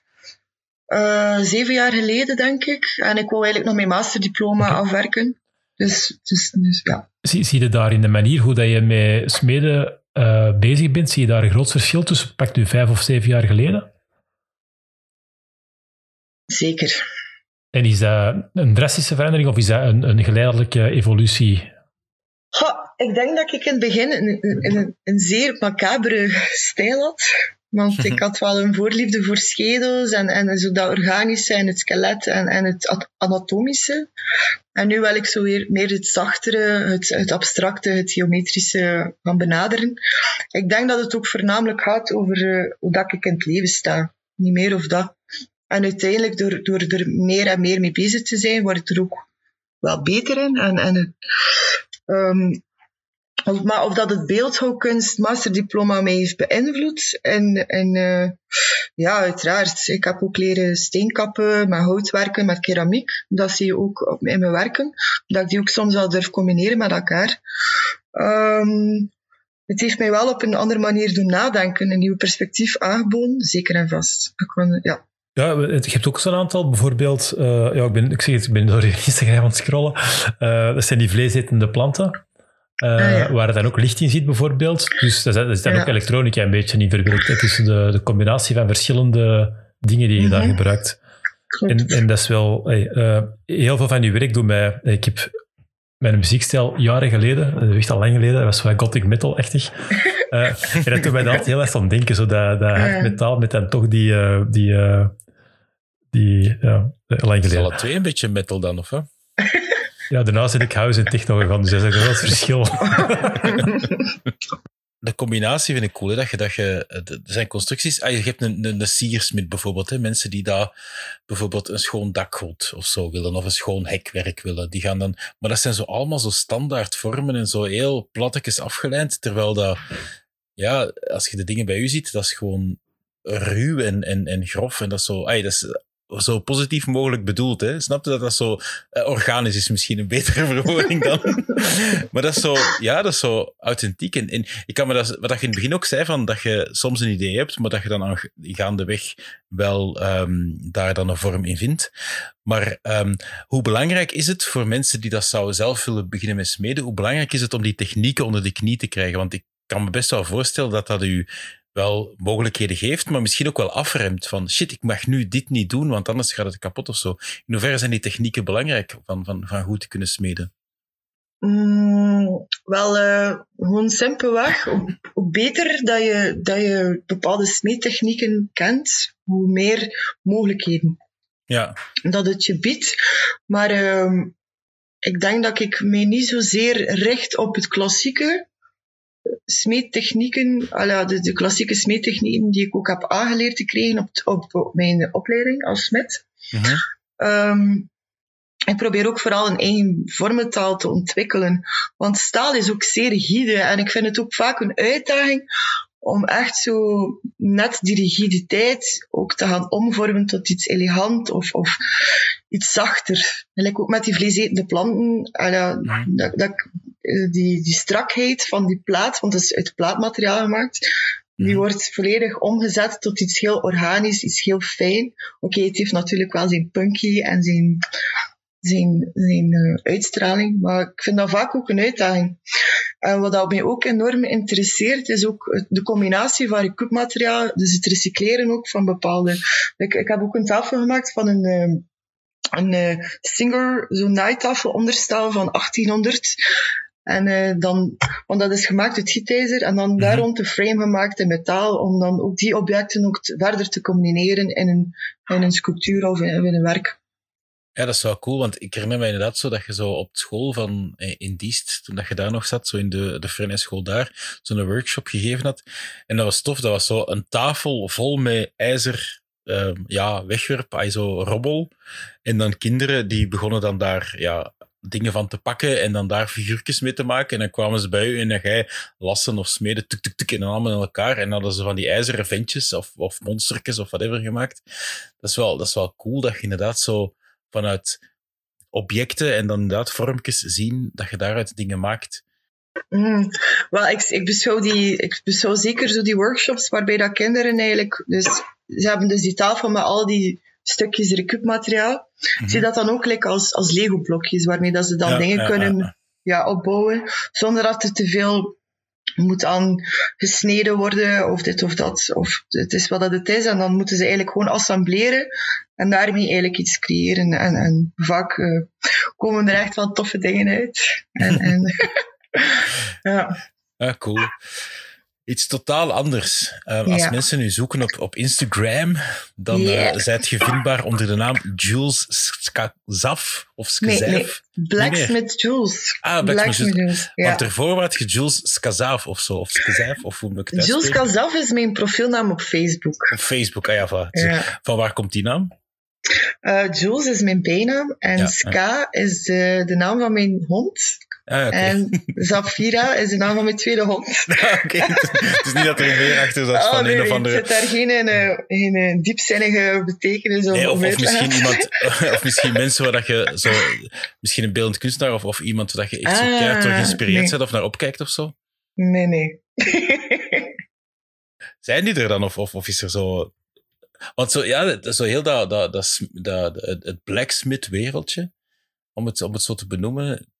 eh, zeven jaar geleden, denk ik. En ik wou eigenlijk nog mijn masterdiploma afwerken. Dus, dus, dus ja. Zie, zie je daar in de manier hoe dat je met smeden eh, bezig bent, zie je daar een groot verschil tussen, pakt nu vijf of zeven jaar geleden? Zeker. En is dat een drastische verandering of is dat een, een geleidelijke evolutie? Ik denk dat ik in het begin een, een, een, zeer macabere stijl had. Want ik had wel een voorliefde voor schedels en, en zo dat organische en het skelet en, en het at- anatomische. En nu wil ik zo weer meer het zachtere, het, het abstracte, het geometrische gaan benaderen. Ik denk dat het ook voornamelijk gaat over eh, hoe dat ik in het leven sta. Niet meer of dat. En uiteindelijk, door, door er meer en meer mee bezig te zijn, word ik er ook wel beter in. En, en Ehm, of, maar of dat het beeldhouwkunst masterdiploma mij heeft beïnvloed. En, en eh, ja, uiteraard. Ik heb ook leren steenkappen, met houtwerken, met keramiek. Dat zie je ook in mijn werken. Dat ik die ook soms wel durf combineren met elkaar. Ehm, het heeft mij wel op een andere manier doen nadenken, een nieuw perspectief aangeboden, zeker en vast. Ik kon, ja. Ja, het- je hebt ook zo'n aantal, bijvoorbeeld, eh, ja, ik, ben, ik zeg het, ik ben door je Instagram aan het scrollen. Eh, dat zijn die vleesetende planten. eh, Ah, ja. Waar er dan ook licht in zit, bijvoorbeeld. Dus dat is, dat is dan Ja. ook elektronica een beetje in verwerkt. Het is de, de combinatie van verschillende dingen die je daar Mhm. gebruikt. Klopt. En, en dat is wel... hey, heel veel van je werk doet mij... Ik heb mijn muziekstijl jaren geleden, dat is echt al lang geleden, dat was wel gothic metal-achtig. Eh, en dat doet mij altijd heel erg aan denken, zo dat, dat hard metaal met dan toch die... die, die ja, lang Is geleden. alle twee een beetje metal dan, of hè? Ja, daarna zit ik house en techno gegaan, dus dat is een groot verschil. de combinatie vind ik cool. Hè? Dat je, dat je, er zijn constructies. Ah, je hebt een, een, een siersmid bijvoorbeeld. Hè? Mensen die daar bijvoorbeeld een schoon dakgoot of zo willen. Of een schoon hekwerk willen. Die gaan dan, maar dat zijn zo allemaal zo standaard vormen en zo heel plattekjes afgeleid. Terwijl dat, ja, als je de dingen bij u ziet, dat is gewoon ruw en, en, en grof. En dat is zo, ay, dat is zo positief mogelijk bedoeld. Hè? Snap je dat dat zo uh, organisch is? Misschien een betere verwoording dan. maar dat is zo, ja, dat is zo authentiek. En, ik kan me dat, wat je in het begin ook zei, van dat je soms een idee hebt, maar dat je dan aan gaandeweg wel um, daar dan een vorm in vindt. Maar um, hoe belangrijk is het voor mensen die dat zouden zelf willen beginnen met smeden? Hoe belangrijk is het om die technieken onder de knie te krijgen? Want ik kan me best wel voorstellen dat dat u wel mogelijkheden geeft, maar misschien ook wel afremt van shit, ik mag nu dit niet doen, want anders gaat het kapot of zo. In hoeverre zijn die technieken belangrijk van, van, van goed te kunnen smeden? Mm, wel, uh, gewoon simpelweg. Hoe, hoe beter dat je, dat je bepaalde smeedtechnieken kent, hoe meer mogelijkheden ja. dat het je biedt. Maar uh, ik denk dat ik mij niet zozeer richt op het klassieke, smeettechnieken, de, de klassieke smeettechnieken die ik ook heb aangeleerd te krijgen op, op, op mijn opleiding als smid. Mhm. Um, ik probeer ook vooral een eigen vormentaal te ontwikkelen. Want staal is ook zeer rigide en ik vind het ook vaak een uitdaging om echt zo net die rigiditeit ook te gaan omvormen tot iets elegant of, of iets zachter. Gelijk ook met die vleesetende planten. Mhm. dat, dat, die, die strakheid van die plaat, want het is uit plaatmateriaal gemaakt, die Mhm. wordt volledig omgezet tot iets heel organisch, iets heel fijn. Oké, het heeft natuurlijk wel zijn punky en zijn, zijn, zijn uh, uitstraling, maar ik vind dat vaak ook een uitdaging. En wat dat mij ook enorm interesseert, is ook de combinatie van recoupmateriaal, dus het recycleren ook van bepaalde... Ik, ik heb ook een tafel gemaakt van een... Uh, een uh, Singer, zo'n naaitafel onderstel van 1800. En uh, dan, want dat is gemaakt uit gietijzer en dan daar rond de frame gemaakt in metaal, om dan ook die objecten ook verder te combineren in een, in een sculptuur of in, in, een werk. Ja, dat is wel cool, want ik herinner me inderdaad zo dat je zo op school van in Diest, toen dat je daar nog zat, zo in de, de French school daar, zo'n workshop gegeven had. En dat was tof, dat was zo een tafel vol met ijzer uh, ja, wegwerp, zo robbel. En dan kinderen die begonnen dan daar ja, dingen van te pakken en dan daar figuurtjes mee te maken. En dan kwamen ze bij u en dan je lassen of smeden, tuk, tuk, tuk, en dan allemaal in elkaar. En hadden ze van die ijzeren ventjes of, of monstertjes of whatever gemaakt. Dat is, wel, dat is wel cool dat je inderdaad zo vanuit objecten en dan inderdaad vormpjes zien dat je daaruit dingen maakt. Mm, wel, ik, ik, beschouw die, ik beschouw zeker zo die workshops waarbij dat kinderen eigenlijk, dus ze hebben dus die tafel met al die stukjes recuupmateriaal. Mm -hmm. Zie dat dan ook like als, als Lego-blokjes, waarmee dat ze dan Ja, dingen ja, kunnen ja. Opbouwen, zonder dat er te veel moet aan gesneden worden, of dit of dat, of het is wat dat het is. En dan moeten ze eigenlijk gewoon assembleren en daarmee eigenlijk iets creëren. En, en vaak uh, komen er echt wel toffe dingen uit. En, en ja. Ja, cool. Iets totaal anders. Uh, als Ja. mensen nu zoeken op, op Instagram, dan Ja. eh zijt je vindbaar onder de naam Jules Skazaf of Nee, Skazaf. nee. Blacksmith Jules. Ah, Blacksmith Jules. Ja. Want ervoor had je Jules Skazaf of zo, of Skazaf, of hoe moet ik het Jules uitspreken? Kazaf is mijn profielnaam op Facebook. Op Facebook, ah ja, voilà. Ja. Van waar komt die naam? Eh, Jules is mijn bijnaam en Ska is eh, de naam van mijn hond. Ah. En Zafira is de naam van mijn tweede hond. Ah, oké. Het is niet dat er meer achter zat Oh, van nee, een of andere... Er zit daar geen, eh, geen eh, diepzinnige betekenis Nee, of, of misschien iemand, of misschien mensen waar dat je zo, misschien een beeldend kunstenaar of, of iemand waar dat je echt zo Ah, keihard door geïnspireerd nee. bent of naar opkijkt of zo. Nee, nee. Zijn die er dan of, of, of is er zo. Want zo, ja, zo heel dat, dat, dat, dat, het- het blacksmith-wereldje, om het, om het zo te benoemen,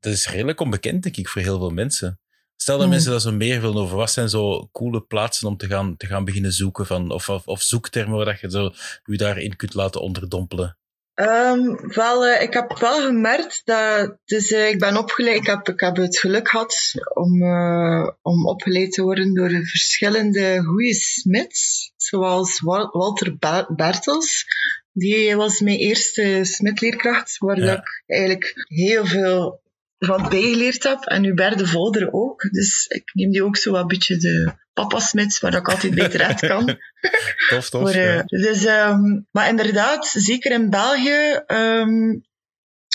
dat is redelijk onbekend, denk ik, voor heel veel mensen. Stel dat Hmm. mensen daar zo meer willen over, wat zijn zo coole plaatsen om te gaan, te gaan beginnen zoeken, van, of, of, of zoektermen waar dat je zo, je daarin kunt laten onderdompelen. Ehm, wel, eh, ik heb wel gemerkt dat, dus eh, ik ben opgeleid, ik heb, ik heb het geluk gehad om, eh, om opgeleid te worden door verschillende goede smits, zoals Wal- Walter Bertels. Die was mijn eerste smidleerkracht, waar Ja. ik eigenlijk heel veel wat bijgeleerd heb. En Hubert de Volder ook. Dus ik neem die ook zo een beetje de papasmits, waar ik altijd bij terecht kan. tof, tof. Maar, ja. eh, dus, ehm, maar inderdaad, zeker in België, ehm,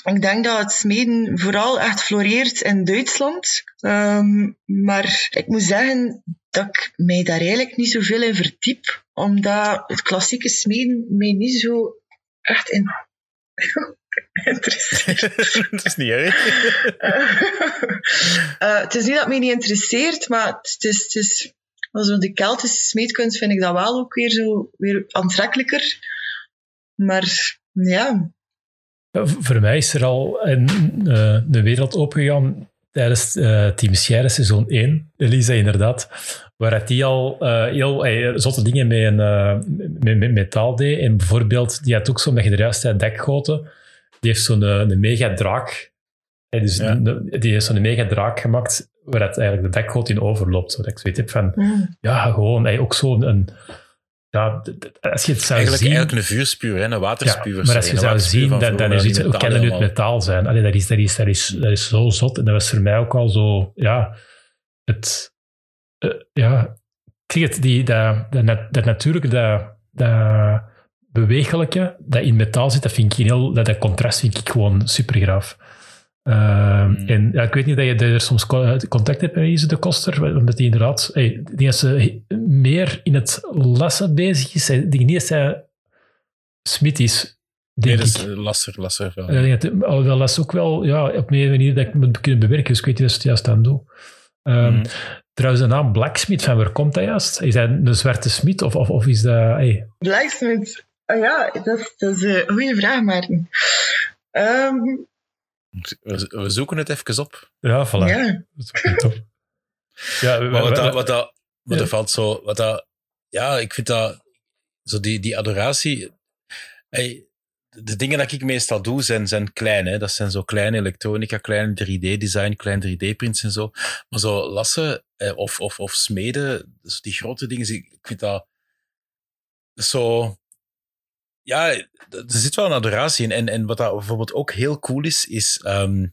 ik denk dat het smeden vooral echt floreert in Duitsland. Ehm, maar ik moet zeggen dat ik mij daar eigenlijk niet zoveel in verdiep, omdat het klassieke smeden mij niet zo echt in interesseert. dat is niet erg. Eh, het is niet dat het mij niet interesseert, maar het is, het is also de Keltische smeedkunst vind ik dat wel ook weer zo weer aantrekkelijker. Maar ja, Voor mij is er al een, eh, de wereld opengegaan tijdens eh Team Sierra seizoen 1. Elisa, inderdaad. Waar die al eh, heel eh, zotte dingen met, een, eh, met, met metaal deed. En bijvoorbeeld, die had ook zo met de juiste dekgoten. Die heeft zo'n eh, een mega draak. Eh, dus Ja. een- die heeft zo'n mega draak gemaakt waar het eigenlijk de dekgoot in overloopt. Zodat ik zoiets heb van, mm, ja, gewoon eh, ook zo'n... Een, ja, als je het zou Eigenlijk, zien... eigenlijk een vuurspuur, hè? een waterspuur. Ja, maar als je zou zien, dan, dan is iets, hoe kan het nu het metaal zijn? Allee, dat, is, dat, is, dat, is, dat is zo zot. En dat was voor mij ook al zo, ja, het, eh, ja, zeg het, die, dat, dat, nat- dat natuurlijk, dat, dat bewegelijke dat in metaal zit, dat vind ik heel, dat, dat contrast vind ik gewoon super graaf. Hmm. En ja, ik weet niet dat je, dat er soms co- contact hebt met Ise de Koster, omdat die inderdaad, hey, die is eh, meer in het lassen bezig is. Ik denk niet dat zij smid is, Nee, denk dat ik. is eh, lasser, lasser. wel. Ja, ik denk dat- dat is ook wel ja, op een manier dat ik moet kunnen bewerken, dus ik weet niet of ze het juist aan doe. Ehm, Mhm. Trouwens, de naam Blacksmith, van waar komt dat juist? Is dat een zwarte smid of, of, of is dat... Hey, Blacksmith. Oh ja, dat, is- dat is een goede vraag, Maarten. Ehm, We, we zoeken het even op. ja, voilà. ja. Dat. Ja, we- Maar wat we- dat, wat dat, wat Ja. er valt zo, wat dat, ja, ik vind dat, zo die, die adoratie, hey, de dingen dat ik meestal doe zijn, zijn klein, hè. dat zijn zo kleine elektronica, kleine 3D-design, klein 3D-prints en zo. Maar zo lassen eh, of, of, of smeden, dus die grote dingen, ik vind dat, zo, ja, er zit wel een adoratie in. En, en wat dat bijvoorbeeld ook heel cool is, is ehm,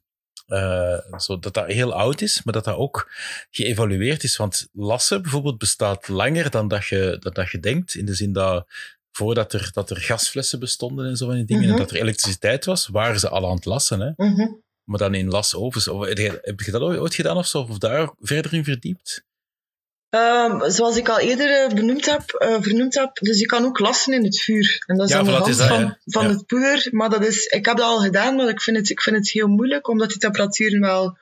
eh, zo dat dat heel oud is, maar dat dat ook geëvalueerd is. Want lassen bijvoorbeeld bestaat langer dan dat je, dat, dat je denkt. In de zin dat voordat er, dat er gasflessen bestonden en zo van die dingen, Mhm. en dat er elektriciteit was, waren ze al aan het lassen. Hè? Mhm. Maar dan in lasovens. Of, heb je dat ooit ooit gedaan of zo? Of daar verder in verdiept? Ehm, zoals ik al eerder eh, benoemd heb, eh, vernoemd heb, dus je kan ook lassen in het vuur. En dat is Ja, aan de hand is dat, van, ja. van Ja. het poeder. Maar dat is, ik heb dat al gedaan, maar ik vind het, ik vind het heel moeilijk, omdat die temperaturen wel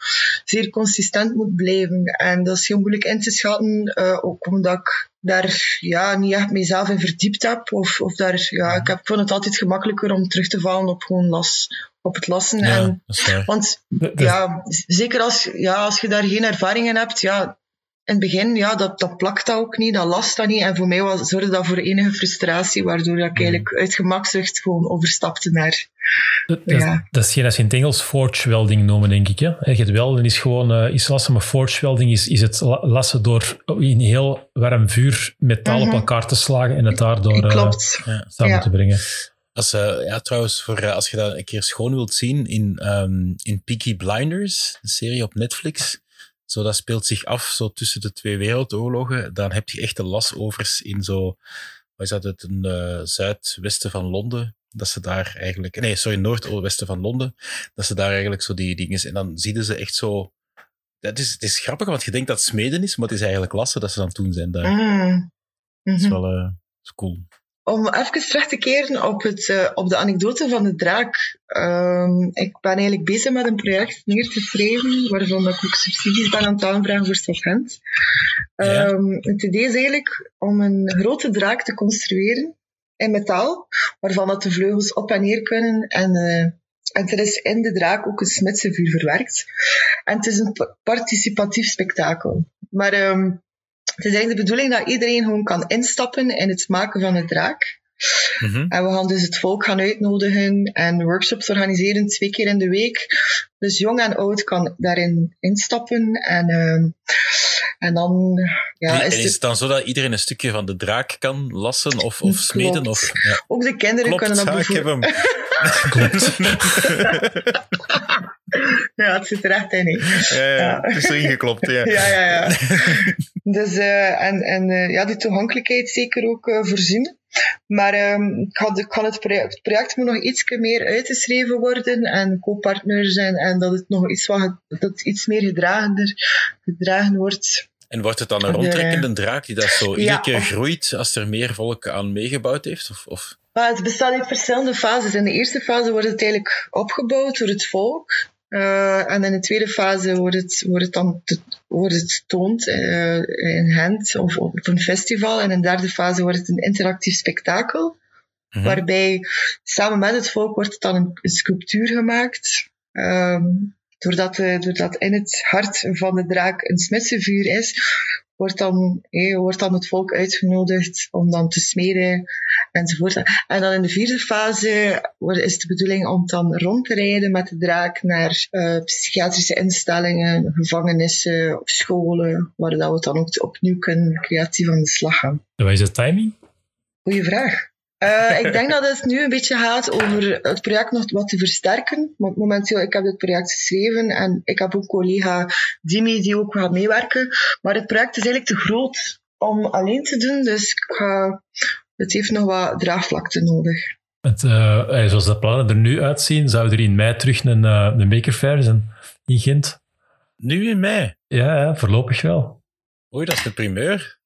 zeer consistent moet blijven. En dat is heel moeilijk in te schatten, eh, ook omdat ik daar ja, niet echt mezelf in verdiept heb. Of, of daar, ja, ik, heb, ik vond het altijd gemakkelijker om terug te vallen op gewoon las, op het lassen. Ja, En, want dat- ja, zeker als, ja, als je daar geen ervaring in hebt, ja, in het begin, ja, dat, dat plakt dat ook niet, dat last dat niet. En voor mij was, zorgde dat voor enige frustratie, waardoor dat ik eigenlijk uit gemakzucht gewoon overstapte naar... Dat, dat, Ja. dat is geen als je in het Engels forge welding noemen, denk ik. Hè? Je hebt welden is gewoon eh, is lassen, maar forge welding is, is het la- lassen door in heel warm vuur metaal Mhm. op elkaar te slagen en het daardoor eh, Klopt. samen Ja. te brengen. Als, eh, ja, trouwens, voor, als je dat een keer schoon wilt zien in, ehm, in Peaky Blinders, een serie op Netflix, zo, dat speelt zich af zo tussen de twee wereldoorlogen, dan heb je echte lasovers in zo, wat is dat, het een eh, zuidwesten van Londen, dat ze daar eigenlijk, nee, sorry, noordwesten van Londen, dat ze daar eigenlijk zo die dingen, en dan zien ze echt zo, dat is, het is grappig, want je denkt dat het smeden is, maar het is eigenlijk lassen dat ze dan toen zijn daar. Mm. Dat is Mhm. wel eh, is cool. Om even terug te keren op, het, eh, op de anekdote van de draak. Ehm, ik ben eigenlijk bezig met een project neer te schrijven, waarvan ik ook subsidies ben aan het aanvragen voor Stofhent. Ja. Ehm, het idee is eigenlijk om een grote draak te construeren in metaal, waarvan dat de vleugels op en neer kunnen. En, eh, en er is in de draak ook een smitsenvuur verwerkt. En het is een pa- participatief spektakel. Maar ehm, het is eigenlijk de bedoeling dat iedereen gewoon kan instappen in het maken van een draak. Mhm. En we gaan dus het volk gaan uitnodigen en workshops organiseren twee keer in de week. Dus jong en oud kan daarin instappen. En, ehm, en dan ja, en is het, het dan zo dat iedereen een stukje van de draak kan lassen of, of smeden? Of, ja. ook de kinderen Klopt, kunnen dat ja, ik heb bijvoorbeeld... hem. Klopt. Ja, het zit er echt in. Ja, ja, Ja. het is erin geklopt. Ja. Ja, ja, ja. Dus, eh, en en eh, ja, die toegankelijkheid zeker ook eh, voorzien. Maar ehm, ik, had, ik had het, project, het project moet nog iets meer uitgeschreven worden en co-partners en, en dat het nog iets, wat, dat iets meer gedragender gedragen wordt. En wordt het dan een De- rondtrekkende draak die dat zo Ja, iedere keer of- groeit als er meer volk aan meegebouwd heeft? Of, of... Maar het bestaat uit verschillende fases. In de eerste fase wordt het eigenlijk opgebouwd door het volk. Eh, en in de tweede fase wordt het, wordt het dan te- wordt het getoond eh, in Gent of op een festival. En in de derde fase wordt het een interactief spektakel. Mhm. Waarbij samen met het volk wordt dan een, een sculptuur gemaakt. Ehm, doordat, eh, doordat in het hart van de draak een smitsenvuur is, wordt dan, wordt dan het volk uitgenodigd om dan te smeden enzovoort. En dan in de vierde fase wordt, is de bedoeling om dan rond te rijden met de draak naar eh, psychiatrische instellingen, gevangenissen, of scholen, waar dat we dan ook opnieuw kunnen creatief aan de slag gaan. En Wat is de timing? Goeie vraag. Eh, ik denk dat het nu een beetje gaat over het project nog wat te versterken. Want momenteel, ik heb dit project geschreven en ik heb ook collega Dimi die ook gaat meewerken. Maar het project is eigenlijk te groot om alleen te doen, dus ik ga, het heeft nog wat draagvlakte nodig. Het, eh, zoals de plannen er nu uitzien, zou er in mei terug een, eh, een Maker Fair zijn in Gent. Nu in mei. Ja, ja, voorlopig wel. Oei, dat is de primeur.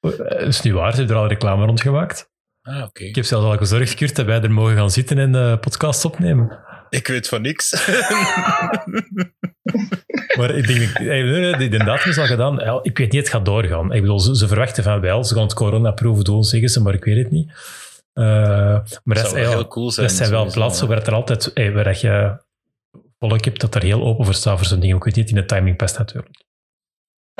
Dat is niet waar, ze hebben er al reclame rond gemaakt. Ah, oké. Ik heb zelfs al gezorgd, Kurt, dat wij er mogen gaan zitten en de podcast opnemen. Ik weet van niks. Maar ik denk, eh, datum is al gedaan. Ik weet niet, het gaat doorgaan. Ik bedoel, ze, ze verwachten van wel, ze gaan het coronaproeven doen, zeggen ze, maar ik weet het niet. Eh, maar dat, zou is, heel cool zijn, dat zijn wel plaatsen waar er altijd, eh, waar dat je volk hebt dat er heel open voor staat voor zo'n ding. Ik weet niet in de timing past natuurlijk.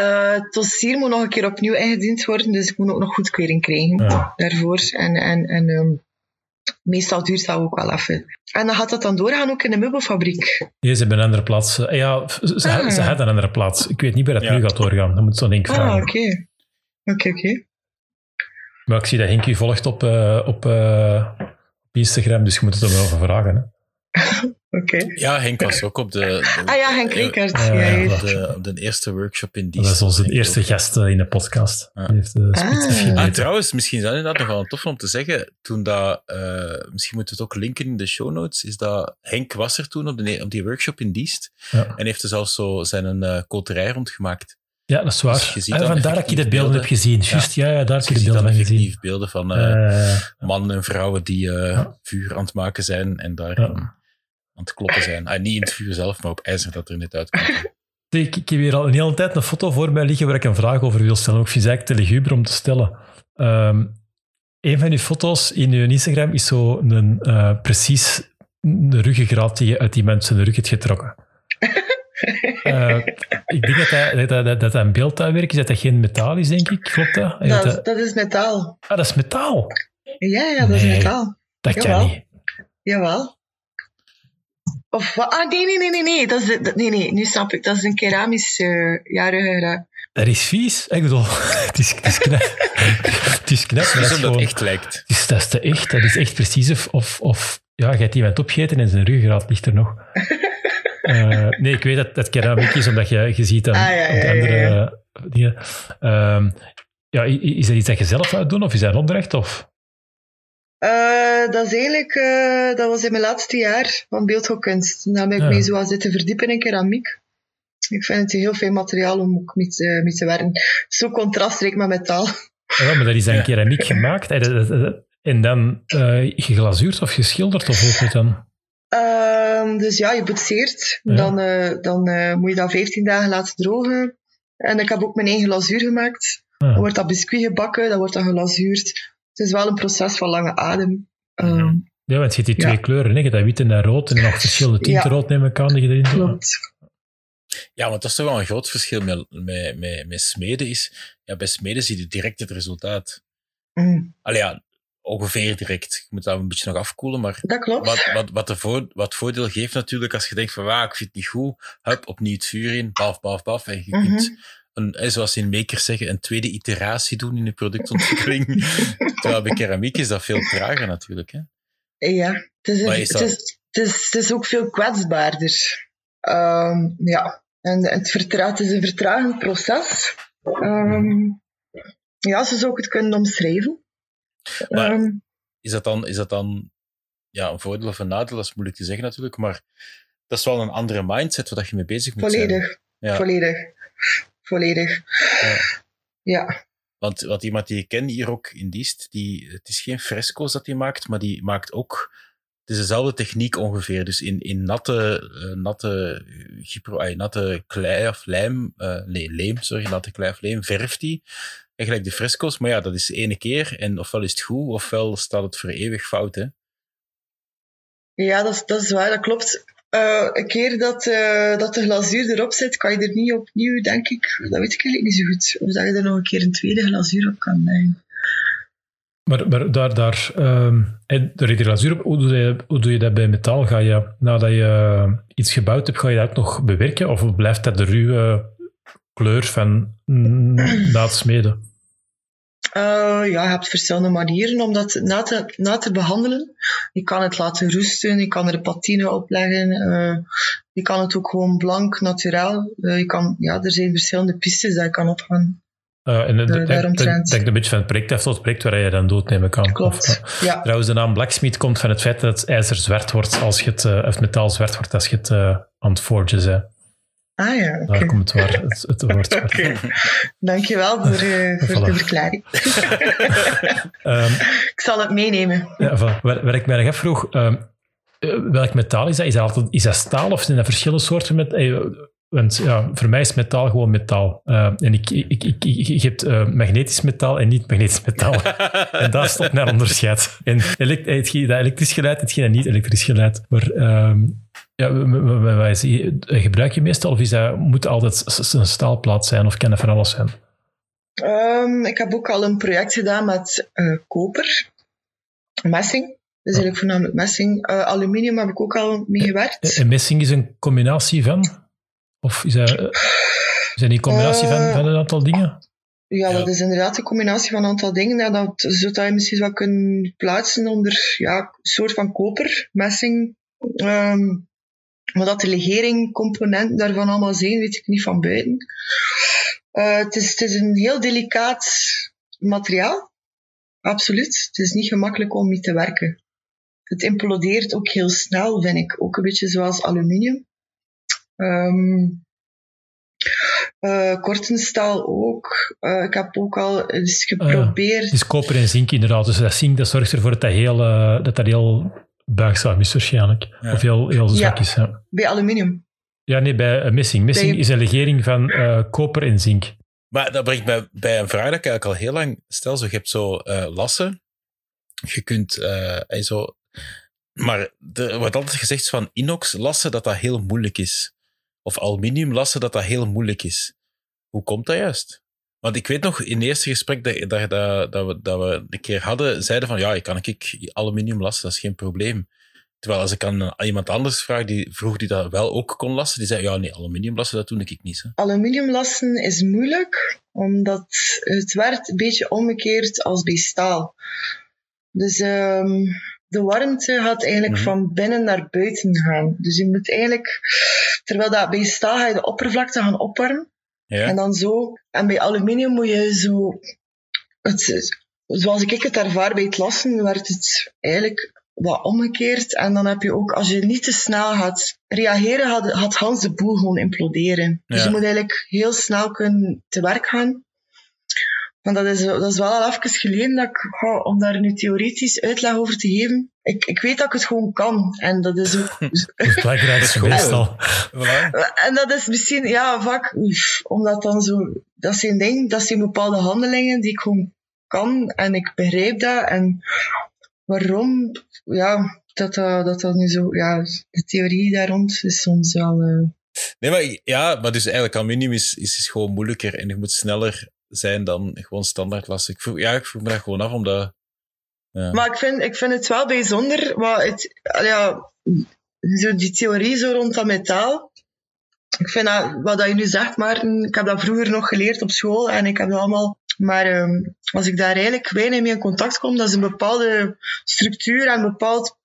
Eh, het dossier moet nog een keer opnieuw ingediend worden, dus ik moet ook nog goedkeuring krijgen Ja. daarvoor. En, en, en ehm, meestal duurt dat ook wel even. En dan gaat dat dan doorgaan ook in de meubelfabriek. Nee, ze hebben een andere plaats. Eh, Ja, ze, Ah. ze hadden een andere plaats. Ik weet niet waar dat Ja. nu gaat doorgaan. Dat moet zo'n Henk Ah, vragen. oké. Oké, oké. Maar ik zie dat Henk u volgt op, eh, op, eh, op Instagram, dus je moet het hem wel even vragen. Hè. Oké. Ja, Henk was ook op de, de- Ah ja, Henk Rekert. Ja, op de, op de eerste workshop in die Dat is onze eerste ook. gast eh, in de podcast. Ja. Die heeft de Ah. Ah, trouwens, misschien is dat inderdaad nog wel tof om te zeggen. Toen dat, eh, misschien moeten we het ook linken in de show notes, is dat Henk was er toen op, de, op die workshop in Diest. Ja. En heeft er zelfs zo zijn eh koterij rondgemaakt. Ja, dat is waar. Dus je ziet Ah, dan vandaar dat ik de beelden heb gezien. Juist, ja, ja, daar heb Dus je ik de ziet dan beelden van gezien. effectief beelden van eh, Eh, mannen en vrouwen die eh, Ja. vuur aan het maken zijn en daar Ja. Aan het kloppen zijn. Ah, niet in het vuur zelf, maar op ijzer dat er net uitkomt. ik, ik heb hier al een hele tijd een foto voor mij liggen waar ik een vraag over wil stellen. Ik vind het eigenlijk te luguber om te stellen. Ehm een van die foto's in uw Instagram is zo een, eh, precies een ruggengraat die je uit die mensen rug hebt getrokken. Eh, ik denk dat dat, dat, dat, een beeldhouwwerk is, dat dat geen metaal is, denk ik. Klopt dat? Dat, dat, dat is metaal. ah, dat is metaal. Ja, ja, dat is metaal. Dat kan Jawel. niet. Jawel. Of wat? Ah, nee, nee, nee, nee, nee. Dat is, de- dat- nee, nee, nu snap ik. Dat is een keramisch uh, ja, ruggengraat. Dat is vies. Ik bedoel, het is, het is knap. Het is knap, maar dat is omdat gewoon... het echt lijkt. Het is, dat is te echt. Dat is echt precies of... of, of ja, je hebt iemand opgegeten en zijn ruggengraat ligt er nog. Eh, nee, ik weet dat dat keramiek is, omdat je, je ziet dan Ah, ja, op de ja, ja, andere ja. dingen. Ehm, ja, is dat iets dat je zelf gaat doen of is dat een opdracht? Of? Eh, dat is eigenlijk, eh, dat was in mijn laatste jaar van beeldhouwkunst. En daar heb ik Ja. mee zo zitten verdiepen in keramiek. Ik vind het een heel fijn materiaal om ook mee te, mee te werken. Zo contrastrijk met metaal. Ja, maar dat is dan Ja. keramiek gemaakt. eh, En dan eh, geglazuurd of geschilderd of hoe het dan? Ehm, dus ja, je boetseert. Ja. Dan, eh, dan eh, moet je dat 15 dagen laten drogen. En ik heb ook mijn eigen glazuur gemaakt. Ah. Dan wordt dat biscuit gebakken, dan wordt dat geglazuurd. Het is wel een proces van lange adem. Ehm, Mhm. Ja, want je hebt die Ja. twee kleuren. Hè? Je hebt dat wit en dat rood en nog verschillende tinten Ja. rood neem ik aan die je erin. Klopt. Ja, want dat is toch wel een groot verschil met, met, met, met smeden. Is, ja, bij smeden zie je direct het resultaat. Mm, Allee, ja, ongeveer direct. Je moet dat een beetje nog afkoelen, maar dat klopt. wat, wat, wat, de voor, wat voordeel geeft natuurlijk als je denkt van, wauw, ik vind het niet goed, hup, opnieuw het vuur in, baf, baf, baf. En je Mhm. kunt, een, eh, zoals in makers zeggen, een tweede iteratie doen in je productontwikkeling. Terwijl bij keramiek is dat veel trager natuurlijk. Hè? Ja, het is, het, is, het, is, het is ook veel kwetsbaarder. Ehm, ja, en het, vertraagt, het is een vertragend proces. Ehm, ja, zo zou ik het kunnen omschrijven. Maar Ehm, is dat dan, is dat dan ja, een voordeel of een nadeel? Dat is moeilijk te zeggen natuurlijk, maar dat is wel een andere mindset waar je mee bezig moet zijn. volledig, volledig, volledig. Ja. Ja. Want, want iemand die ik ken hier ook in Diest, die, het is geen fresco's dat hij maakt, maar die maakt ook... Het is dezelfde techniek ongeveer. Dus in, in natte, eh, natte, gypro, ay, natte klei of lijm, eh, nee, leem, sorry, natte klei of leem, verft hij. Eigenlijk de fresco's, maar ja, dat is ene keer. En ofwel is het goed, ofwel staat het voor eeuwig fout, hè. Ja, dat dat is waar, dat klopt. Eh, een keer dat, eh, dat de glazuur erop zit, kan je er niet opnieuw, denk ik, dat weet ik eigenlijk niet zo goed, of dat je er nog een keer een tweede glazuur op kan leggen. Maar, maar daar, daar ehm, en de glazuur op, hoe doe, je, hoe doe je dat bij metaal? Ga je, nadat je iets gebouwd hebt, ga je dat nog bewerken? Of blijft dat de ruwe kleur van na het smeden? Eh, ja, je hebt verschillende manieren om dat na te, na te behandelen. Je kan het laten roesten, je kan er patine op leggen, eh, je kan het ook gewoon blank, naturaal. Eh, je kan, ja, er zijn verschillende pistes dat je kan opgaan. Uh, en denk, denk, daaromtrent. denk een beetje van het project af tot het project waar je dan doodnemen kan. Klopt, Of, ja. Trouwens, de naam blacksmith komt van het feit dat het ijzer zwart wordt als je het, of metaal zwart wordt als je het aan het forgen. Ah ja, oké. Daar komt het, waar, het, het woord zwart. Dankjewel voor, eh, voor de verklaring. Ehm, Ik zal het meenemen. Ja, voilà. waar, waar ik mij nog afvroeg, eh, welk metaal is dat? Is dat, altijd, is dat staal of zijn dat verschillende soorten met? Want ja, voor mij is metaal gewoon metaal. Eh, en ik, ik, ik, ik, ik- je hebt eh, magnetisch metaal en niet-magnetisch metaal. en daar stopt naar onderscheid. En elekt, eh, hetgeen dat elektrisch geluid, hetgeen dat niet elektrisch geluid. Maar ehm, ja, gebruik je meestal? Of is dat, moet het altijd een staalplaat zijn? Of kan dat van alles zijn? Ehm, ik heb ook al een project gedaan met eh, koper, messing. Dus eigenlijk voornamelijk messing. Eh, aluminium heb ik ook al mee gewerkt. En messing is een combinatie van? Of is dat, is dat een combinatie van, Eh, van een aantal dingen? Ja, Ja. dat is inderdaad een combinatie van een aantal dingen. Ja, dat zou je misschien wel kunnen plaatsen onder ja, een soort van koper, messing. Ehm, maar dat de legering-componenten daarvan allemaal zijn, weet ik niet van buiten. Eh, het, is, het is een heel delicaat materiaal. Absoluut. Het is niet gemakkelijk om mee te werken. Het implodeert ook heel snel, vind ik. Ook een beetje zoals aluminium. Ehm eh, kortenstaal ook. Eh, ik heb ook al eens geprobeerd. Het is koper en zink inderdaad. Dus dat zink dat zorgt ervoor dat dat heel, eh, dat dat heel buigzaam is waarschijnlijk. Ja. Of heel, heel zwak Ja. is. Ja. Bij aluminium. ja, nee, bij messing. Messing Bij- is een legering van eh, koper en zink. Maar dat brengt mij bij een vraag dat ik eigenlijk al heel lang stel. Zo, je hebt zo eh, lassen. Je kunt zo... Maar er wordt altijd gezegd van inox lassen dat dat heel moeilijk is. Of aluminium lassen dat dat heel moeilijk is. Hoe komt dat juist? Want ik weet nog, in het eerste gesprek dat, dat, dat, dat, we, dat we een keer hadden, zeiden van ja, je kan ik aluminium lassen, dat is geen probleem. Terwijl als ik aan iemand anders vraag, die vroeg die dat wel ook kon lassen, die zei ja, nee, aluminium lassen, dat doe ik niet. Hè. Aluminiumlassen is moeilijk, omdat het werkt een beetje omgekeerd als bij staal. Dus ehm, de warmte gaat eigenlijk Mhm. van binnen naar buiten gaan. Dus je moet eigenlijk, terwijl dat bij staal ga je de oppervlakte gaan opwarmen. Ja? En dan zo. En bij aluminium moet je zo. Het, zoals ik het ervaar bij het lassen, werd het eigenlijk wat omgekeerd. En dan heb je ook, als je niet te snel gaat reageren, gaat, gaat Hans de boel gewoon imploderen. Dus je moet eigenlijk heel snel kunnen te werk gaan. Want dat is, dat is wel al even geleden dat ik, goh, om daar nu theoretisch uitleg over te geven. Ik, ik weet dat ik het gewoon kan. En dat is ook het belangrijkste meestal. En dat is misschien, ja, vaak, oef, omdat dan zo, dat zijn dingen, dat zijn bepaalde handelingen die ik gewoon kan en ik begrijp dat. En waarom, ja, dat dat, dat, dat nu zo, ja, de theorie daar rond is soms wel. eh, Nee, maar ja, maar dus eigenlijk aluminium is, is, is gewoon moeilijker en je moet sneller zijn dan gewoon standaard lassen. Ik ja, ik vroeg me dat gewoon af, omdat... Ja. Maar ik vind, ik vind het wel bijzonder, wat het, ja, zo die theorie zo rond dat metaal. Ik vind dat, wat dat je nu zegt, Maarten, ik heb dat vroeger nog geleerd op school en ik heb dat allemaal. Maar ehm, als ik daar eigenlijk weinig mee in contact kom, dat is een bepaalde structuur en een bepaald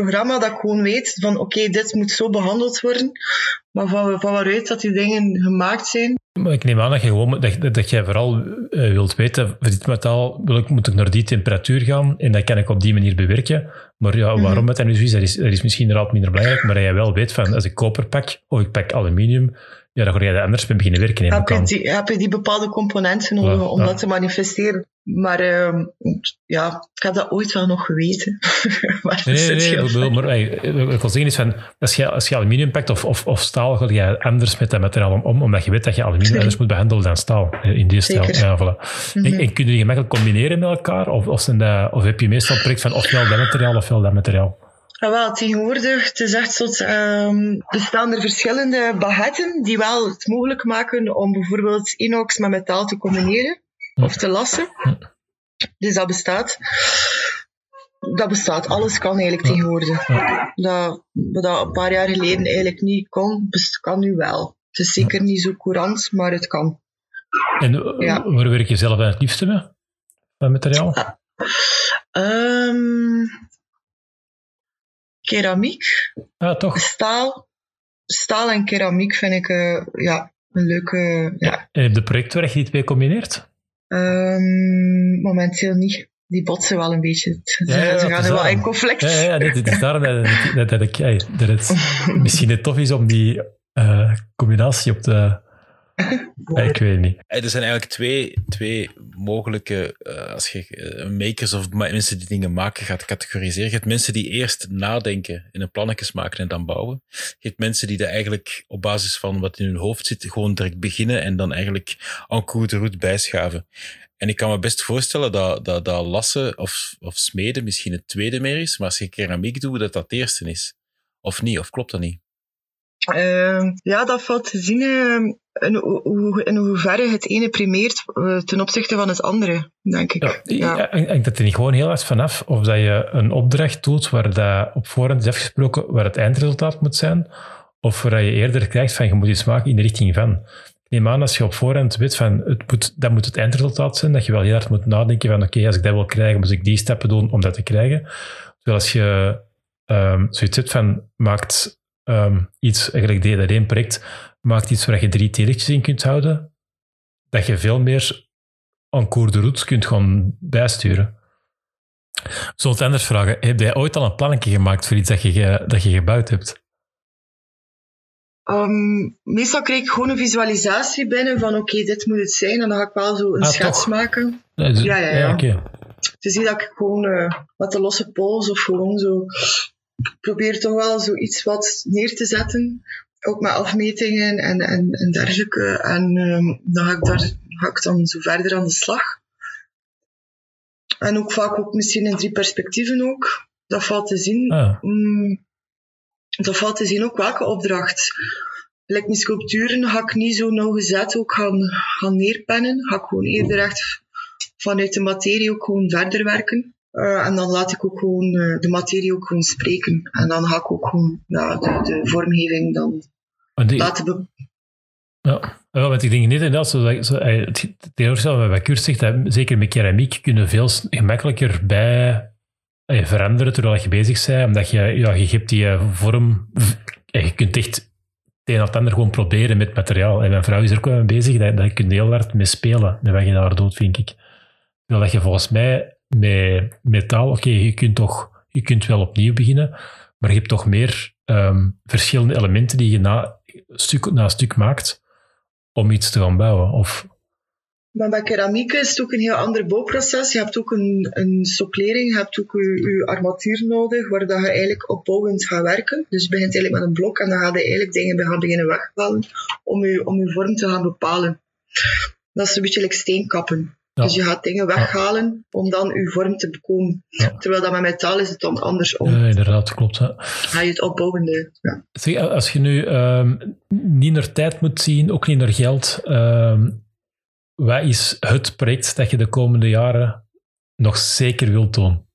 programma dat ik gewoon weet van oké, dit moet zo behandeld worden. Maar van, van waaruit dat die dingen gemaakt zijn. Maar ik neem aan dat je gewoon dat, dat jij vooral uh, wilt weten, voor dit metaal wil ik, moet ik naar die temperatuur gaan en dat kan ik op die manier bewerken. Maar ja, waarom mm het nu zo is, dat is, dat is misschien inderdaad minder belangrijk, maar dat jij wel weet van als ik koper pak of ik pak aluminium, ja, dan ga je er anders mee beginnen werken. Heb je, die, heb je die bepaalde componenten nodig ja, om ja. dat te manifesteren? Maar uh, ja, ik heb dat ooit wel nog geweten. maar nee, nee, nee, nee maar ik wil zeggen is van, als je, als je aluminium pakt of, of, of staal, ga je anders met dat materiaal om, omdat je weet dat je aluminium anders moet behandelen dan staal in die stijl. Ja, voilà. mm -hmm. en, en, kun je die gemakkelijk combineren met elkaar? Of, of, of heb je meestal project van ofwel dat materiaal ofwel dat materiaal? Ja, wel, tegenwoordig, het is echt soort, um, bestaan er verschillende bagetten die wel het mogelijk maken om bijvoorbeeld inox met metaal te combineren of te lassen. Dus dat bestaat. Dat bestaat. Alles kan eigenlijk tegenwoordig. Dat, wat dat een paar jaar geleden eigenlijk niet kon, kan nu wel. Het is zeker niet zo courant, maar het kan. En ja. waar werk je zelf het liefste mee? Met materiaal? Um, keramiek. Ah, toch? Staal. Staal en keramiek vind ik uh, ja, een leuke... Ja. En heb je project waar je die twee combineert? Um, momenteel niet. Die botsen wel een beetje. Ja, ja, ze gaan er wel in conflict. Ja, ja, dit is daarom dat, dat, dat, ik, dat het misschien net tof is om die uh, combinatie op te ik weet niet. Er zijn eigenlijk twee, twee mogelijke, uh, als je uh, makers of mensen die dingen maken gaat categoriseren. Je hebt mensen die eerst nadenken en een plannetjes maken en dan bouwen. Je hebt mensen die dat eigenlijk op basis van wat in hun hoofd zit, gewoon direct beginnen en dan eigenlijk en cours de route bijschaven. En ik kan me best voorstellen dat, dat, dat lassen of, of smeden misschien het tweede meer is, maar als je keramiek doet, dat dat het eerste is. Of niet, of klopt dat niet? Uh, ja, dat valt te zien uh, in, hoe, in hoeverre het ene primeert uh, ten opzichte van het andere, denk ik. Ja, ja. ja ik denk dat er niet gewoon heel erg vanaf of dat je een opdracht doet waar dat op voorhand is afgesproken waar het eindresultaat moet zijn, of waar je eerder krijgt van je moet iets maken in de richting van. Ik neem aan als je op voorhand weet van het moet, dat moet het eindresultaat zijn, dat je wel heel hard moet nadenken van oké, okay, als ik dat wil krijgen, moet ik die stappen doen om dat te krijgen. Terwijl als je um, zoiets hebt van maakt um, iets, eigenlijk deed dat één project, maakt iets waar je drie telertjes in kunt houden, dat je veel meer en cours de route kunt gaan bijsturen. Zult anders vragen, heb jij ooit al een plannetje gemaakt voor iets dat je, dat je gebouwd hebt? Um, meestal krijg ik gewoon een visualisatie binnen van oké, okay, dit moet het zijn. En dan ga ik wel zo een ah, schets toch? maken. Ja, dus, ja, ja. ja. ja okay. Dus zie dat ik gewoon uh, wat de losse pols of gewoon zo probeer toch wel zoiets wat neer te zetten. Ook met afmetingen en, en, en dergelijke. En um, dan ga ik, daar, ga ik dan zo verder aan de slag. En ook vaak ook misschien in drie perspectieven ook. Dat valt te zien. Ah. Mm, dat valt te zien ook welke opdracht. Like mijn sculpturen ga ik niet zo nauwgezet ook gaan, gaan neerpennen. Ga ik gewoon eerder echt vanuit de materie ook gewoon verder werken. Uh, en dan laat ik ook gewoon uh, de materie ook gewoon spreken. En dan ga ik ook gewoon ja, de, de vormgeving dan die, laten ja. ja, want ik denk niet inderdaad, zo, zo, eh, het tegenovergestelde wat Kurt zegt, dat zeker met keramiek kunnen veel gemakkelijker bij eh, veranderen terwijl je bezig bent, omdat je, ja, je hebt die vorm, je kunt echt het een of het ander gewoon proberen met materiaal. En mijn vrouw is er ook mee bezig, dat, dat kun je heel hard mee spelen, met wat je daar doet, vind ik. Terwijl dat je volgens mij met metaal, oké, okay, je kunt toch je kunt wel opnieuw beginnen, maar je hebt toch meer um, verschillende elementen die je na stuk, na stuk maakt om iets te gaan bouwen. Of... Bij keramiek is het ook een heel ander bouwproces. Je hebt ook een, een soplering, je hebt ook je, armatuur nodig, waar dat je eigenlijk opbouwend gaat werken. Dus je begint eigenlijk met een blok en dan ga je eigenlijk dingen gaan beginnen weghalen om je, om je vorm te gaan bepalen. Dat is een beetje like steenkappen. Dus je gaat dingen weghalen om dan je vorm te bekomen. Terwijl dat met metaal is het dan andersom. Ja, inderdaad, klopt. Ja. Ga je het opbouwende. Ja. Zeg, als je nu um, niet naar tijd moet zien, ook niet naar geld, um, wat is het project dat je de komende jaren nog zeker wilt doen?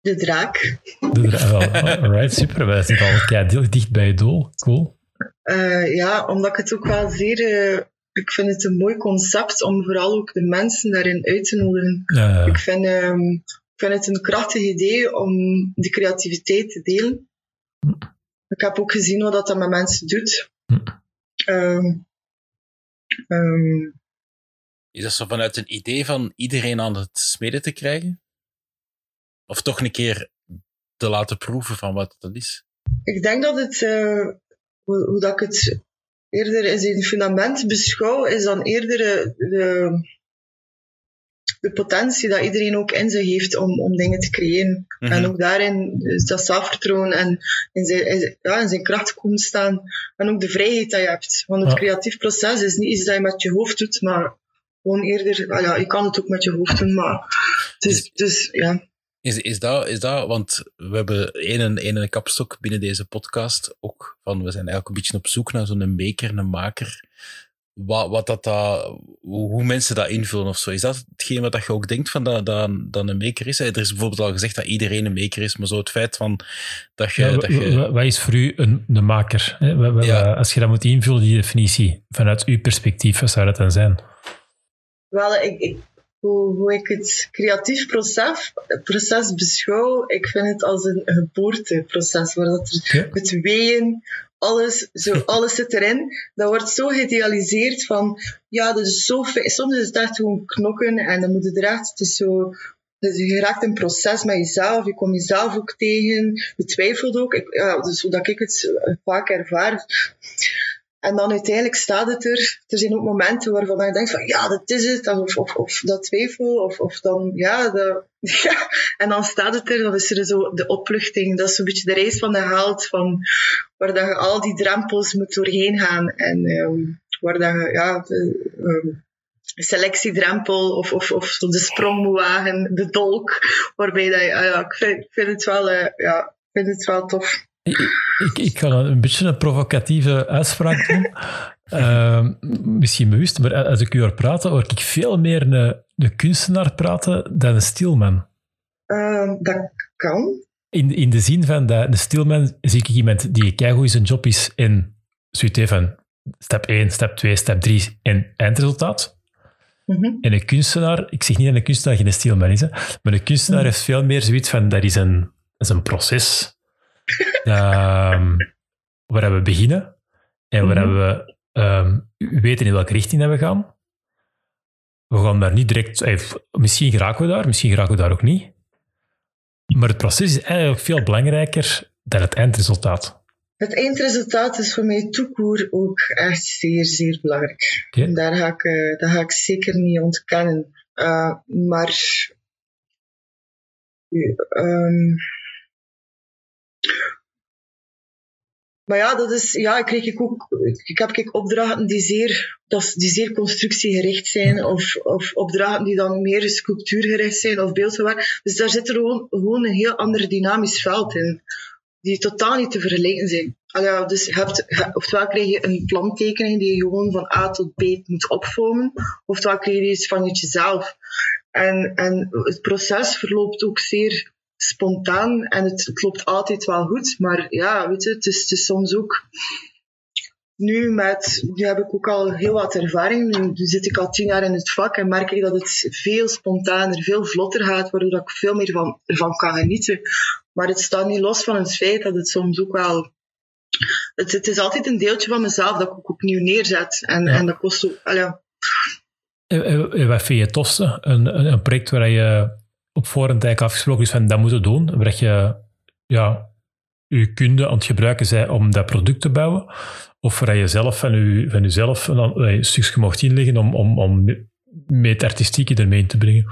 De draak. De draak. Alright, super. Wij zitten al dicht bij je doel. Cool. Uh, ja, omdat ik het ook wel zeer uh, ik vind het een mooi concept om vooral ook de mensen daarin uit te nodigen. Ja, ja. Ik vind um, ik vind het een krachtig idee om die creativiteit te delen. Ik heb ook gezien wat dat met mensen doet. Ehm, ehm, Is dat zo vanuit een idee van iedereen aan het smeden te krijgen? Of toch een keer te laten proeven van wat dat is? ik denk dat het, eh, hoe, hoe dat ik het eerder in zijn fundament beschouw, is dan eerder de, de potentie dat iedereen ook in zich heeft om, om dingen te creëren. Mhm. En ook daarin is dat zelfvertrouwen en in zijn, ja, in zijn kracht komen staan. En ook de vrijheid dat je hebt. Want het Ja. creatief proces is niet iets dat je met je hoofd doet, maar gewoon eerder, ja, je kan het ook met je hoofd doen, maar dus, dus ja. Is, is, dat, is dat, want we hebben één een, een kapstok binnen deze podcast ook van, we zijn eigenlijk een beetje op zoek naar zo'n maker, een maker. Wat, wat dat, dat, hoe, mensen dat invullen of zo. Is dat hetgeen wat dat je ook denkt van dat, dat, dat een maker is? Er is bijvoorbeeld al gezegd dat iedereen een maker is, maar zo het feit van dat je... Ja, dat je wa- wat is voor u een, een maker? hè? Ja. Als je dat moet invullen, die definitie, vanuit uw perspectief, wat zou dat dan zijn? Wel, ik, ik, hoe, hoe ik het creatief proces, proces beschouw, ik vind het als een geboorteproces, waar dat er Ja. het weeën, alles, zo, alles zit erin. Dat wordt zo geïdealiseerd van, ja, dat is zo fijn. Soms is het echt gewoon knokken en dan moet je er echt, het is zo, dus je raakt een proces met jezelf, je komt jezelf ook tegen, je twijfelt ook. Ik, ja, dus hoe dat ik het eh, vaak ervaar. En dan uiteindelijk staat het er. Er zijn ook momenten waarvan je denkt van ja, dat is het. Of, dat twijfel. Of, of dan ja. En dan staat het er. Dan is er zo de opluchting. Dat is zo'n beetje de reis van de held. Van, waar dat je al die drempels moet doorheen gaan. En ehm, waar dat je ja, ehm, selectiedrempel of, of, of de sprong moet wagen. De dolk. Waarbij dat je, ah ja, ik vind, ik vind het wel, eh, ja, ik vind het wel tof. Ik, ik, ik ga een, een beetje een provocatieve uitspraak doen. Ehm, misschien bewust, maar als ik u hoor praten, hoor ik veel meer een, een kunstenaar praten dan een stilman. Ehm, dat kan. In, in de zin van dat een stilman zie ik iemand die keigoed zijn job is in zoiets van stap 1, stap 2, stap 3 en eindresultaat. Mhm. En een kunstenaar, ik zeg niet dat een kunstenaar geen stilman is, hè, maar een kunstenaar Mhm. heeft veel meer zoiets van, dat is een, dat is een proces ehm, waar we beginnen en waar Mhm. we ehm, weten in welke richting we gaan. We gaan daar niet direct... eh, misschien geraken we daar, misschien geraken we daar ook niet. Maar het proces is eigenlijk veel belangrijker dan het eindresultaat. Het eindresultaat is voor mij toekoer ook echt zeer, zeer belangrijk. Daar, ga ik, eh, dat ga ik zeker niet ontkennen. Uh, maar um, maar ja, dat is, ja, ik kreeg ook, ik heb ik opdrachten die zeer, die zeer constructiegericht zijn, of, of opdrachten die dan meer sculptuurgericht zijn, of beeldverwerking. Dus daar zit er gewoon, gewoon een heel ander dynamisch veld in, die totaal niet te vergelijken zijn. Allee, dus hebt, oftewel krijg je een plantekening die je gewoon van A tot B moet opvormen, oftewel krijg je iets van jezelf. En, en het proces verloopt ook zeer spontaan en het, loopt altijd wel goed. Maar ja, weet je, het is, het is soms ook. Nu, met, nu heb ik ook al heel wat ervaring. Nu, zit ik al tien jaar in het vak en merk ik dat het veel spontaner, veel vlotter gaat, waardoor ik veel meer van, ervan kan genieten. Maar het staat niet los van het feit dat het soms ook wel. Het, het is altijd een deeltje van mezelf dat ik ook opnieuw neerzet. En, ja. en dat kost ook. Al ja. En wat vind je het tofste? Een, een, een project waar je op voorhand eigenlijk afgesproken is van dat moeten doen, waar je ja, je kunde aan het gebruiken zij om dat product te bouwen, of waar je zelf van, je, van jezelf een, een stukje mocht inleggen om, om, om met het artistieke ermee in te brengen?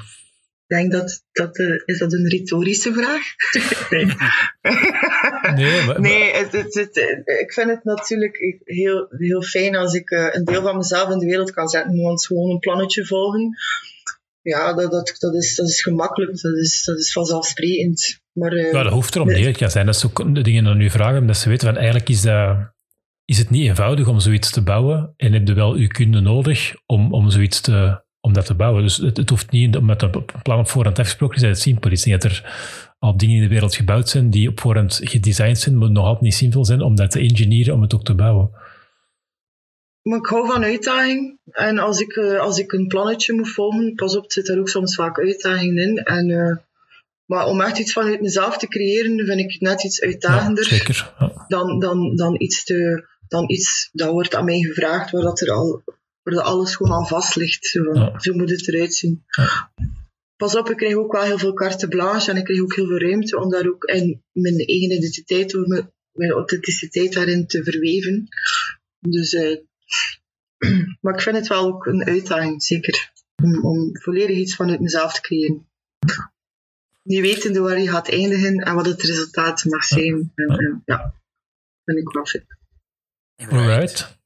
Ik denk dat, dat uh, is dat een retorische vraag? nee. nee, maar, nee het, het, het, ik vind het natuurlijk heel, heel fijn als ik uh, een deel van mezelf in de wereld kan zetten, want gewoon een plannetje volgen ja, dat, dat, dat, is, dat is gemakkelijk, dat is, dat is vanzelfsprekend. Maar, uh, ja, dat hoeft erom niet. Kan zijn dat ze ook de dingen aan u vragen, omdat ze weten van eigenlijk is, dat, is het niet eenvoudig om zoiets te bouwen en heb je wel uw kunde nodig om, om zoiets te, om dat te bouwen. Dus het, het hoeft niet met een plan op voorhand afgesproken is dat het simpel is. Niet dat er al dingen in de wereld gebouwd zijn die op voorhand gedesigned zijn, maar nog altijd niet simpel zijn om dat te engineeren, om het ook te bouwen. Maar ik hou van uitdaging. En als ik, uh, als ik een plannetje moet volgen, pas op, zit er ook soms vaak uitdagingen in. En uh, Maar om echt iets vanuit mezelf te creëren, vind ik net iets uitdagender Ja, zeker. Ja. dan, dan, dan, iets te, dan iets dat wordt aan mij gevraagd, waar, dat er al, waar dat alles gewoon aan vast ligt. Zo, van, Ja. zo moet het eruit zien. Pas op, ik krijg ook wel heel veel carte blanche en ik krijg ook heel veel ruimte om daar ook in mijn eigen identiteit, door mijn, mijn authenticiteit daarin te verweven. Dus, eh, maar ik vind het wel ook een uitdaging, zeker. Om, om volledig iets vanuit mezelf te creëren. Niet wetende waar je gaat eindigen en wat het resultaat mag zijn. En, en, ja, vind ik wel fit. Alright.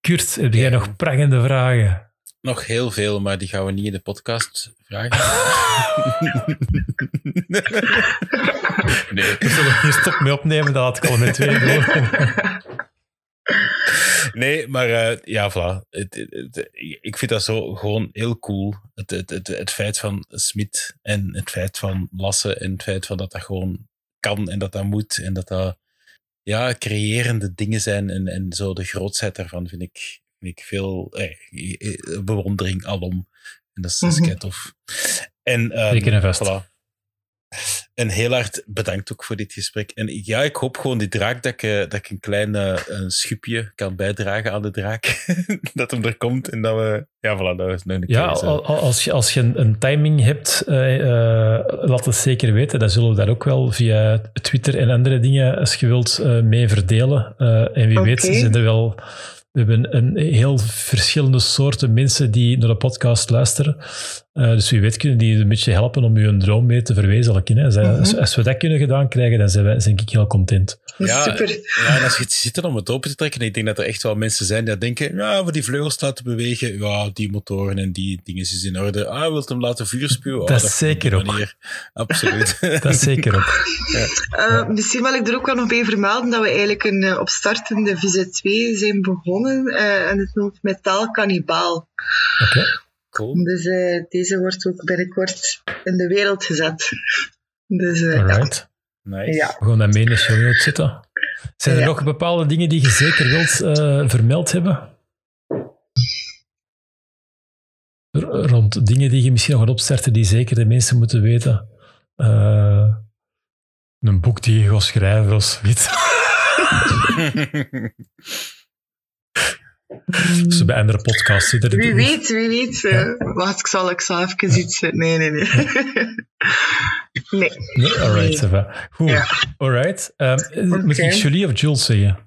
Kurt, heb jij Ja. nog prangende vragen? Nog heel veel, maar die gaan we niet in de podcast vragen. nee. We zullen hier stop mee opnemen, dat had ik al met twee door. Nee, maar eh, ja, voilà. Het, het- het- ik vind dat zo gewoon heel cool. Het, het, het, het feit van Smit en het feit van Lasse en het feit van dat dat gewoon kan en dat dat moet en dat dat ja, creërende dingen zijn en, en zo de grootheid daarvan vind ik, vind ik veel eh, eh, bewondering alom. En dat is, dat is Mhm. En, ehm, Zeker en vast. Voilà. En heel hard bedankt ook voor dit gesprek. En ja, ik hoop gewoon die draak dat ik, eh, dat ik een klein eh, een schupje kan bijdragen aan de draak. dat hem er komt en dat we... Ja, voilà, dat is nog een Ja, keer al- als je, als je een, een timing hebt, eh, eh, laat het zeker weten. Dan zullen we daar ook wel via Twitter en andere dingen, als je wilt, eh, mee verdelen. Eh, en wie weet zijn er wel... We hebben een heel verschillende soorten mensen die naar de podcast luisteren. Eh, dus wie weet kunnen die een beetje helpen om je droom mee te verwezenlijken. Hè. Als, als, als we dat kunnen gedaan krijgen, dan zijn wij, denk ik heel content. Ja, Super. Ja, en als je het zit om het open te trekken, en ik denk dat er echt wel mensen zijn die denken, ja, voor die vleugels laten bewegen, ja, die motoren en die dingen is in orde. Ah, wilt hem laten vuur spuwen? Oh, Dat is op zeker ook. manier. Absoluut. Dat is zeker ook. Eh, Misschien wil ik er ook wel nog bij vermelden dat we eigenlijk een uh, opstartende Visa 2 zijn begonnen. Uh, en het noemt Metaal Cannibaal. Oké. Cool. Dus uh, deze wordt ook binnenkort in de wereld gezet. Dus, uh, Alright. Nice. Ja. We gaan dat mee show notes zetten. Zijn er Ja. nog bepaalde dingen die je zeker wilt uh, vermeld hebben? R rond dingen die je misschien nog gaat opstarten die zeker de mensen moeten weten. Uh, een boek die je gaat schrijven of zoiets. Zo bij andere podcasts. Zit er Wie weet, wie weet. Uh, wacht, ik zal, ik zal even iets... Nee, nee, nee. nee. nee. Alright, nee. Goed. Ja. Alright. Um, okay. Moet ik Julie of Jules zeggen?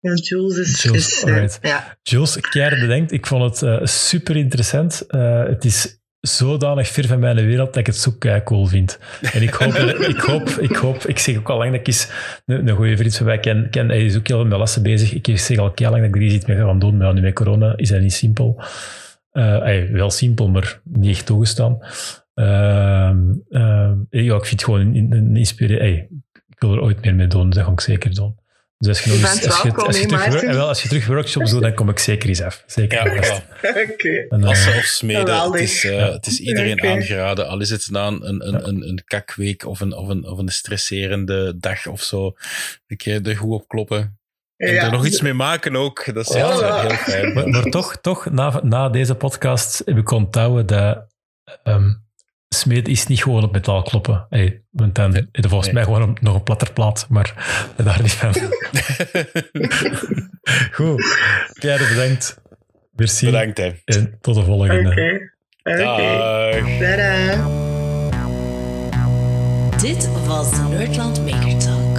Ja, Jules is... Jules, is alright. Uh, ja. Jules, bedenkt, ik vond het uh, super interessant. Uh, het is zodanig ver van mijn wereld dat ik het zo cool vind. En ik hoop, ik hoop, ik hoop, ik zeg ook al lang dat ik eens een, een goede vriend van mij ken, ken. Hij is ook heel met lessen bezig. Ik zeg al lang dat ik er iets mee ga doen, maar nu met corona is dat niet simpel. Uh, wel simpel, maar niet echt toegestaan. Uh, ja, ik vind het gewoon een, een. Hey, ik wil er ooit meer mee doen, dat ga ik zeker doen. Dus als je, nog eens, als, je, als, je terug, wel, als je terug workshops doet, dan kom ik zeker eens af. Zeker. Ja, ja. Okay. Assen of smeden, het is, uh, het is iedereen okay. aangeraden. Al is het na een, een, een, een kakweek of een, of, een, of een stresserende dag of zo. Een keer er goed op kloppen. En ja. er nog iets mee maken ook. Dat is ja. heel fijn. Maar, maar toch, toch na, na deze podcast heb ik onthouden dat um, smeed is niet gewoon op metaal kloppen. Hey, want dan nee. is volgens nee. mij gewoon nog een platter plaat, maar daar niet van. Goed. Pierre, bedankt. Merci. Bedankt, hè. En tot de volgende. Oké. Okay. Dit was de Nerdland Maker Talk.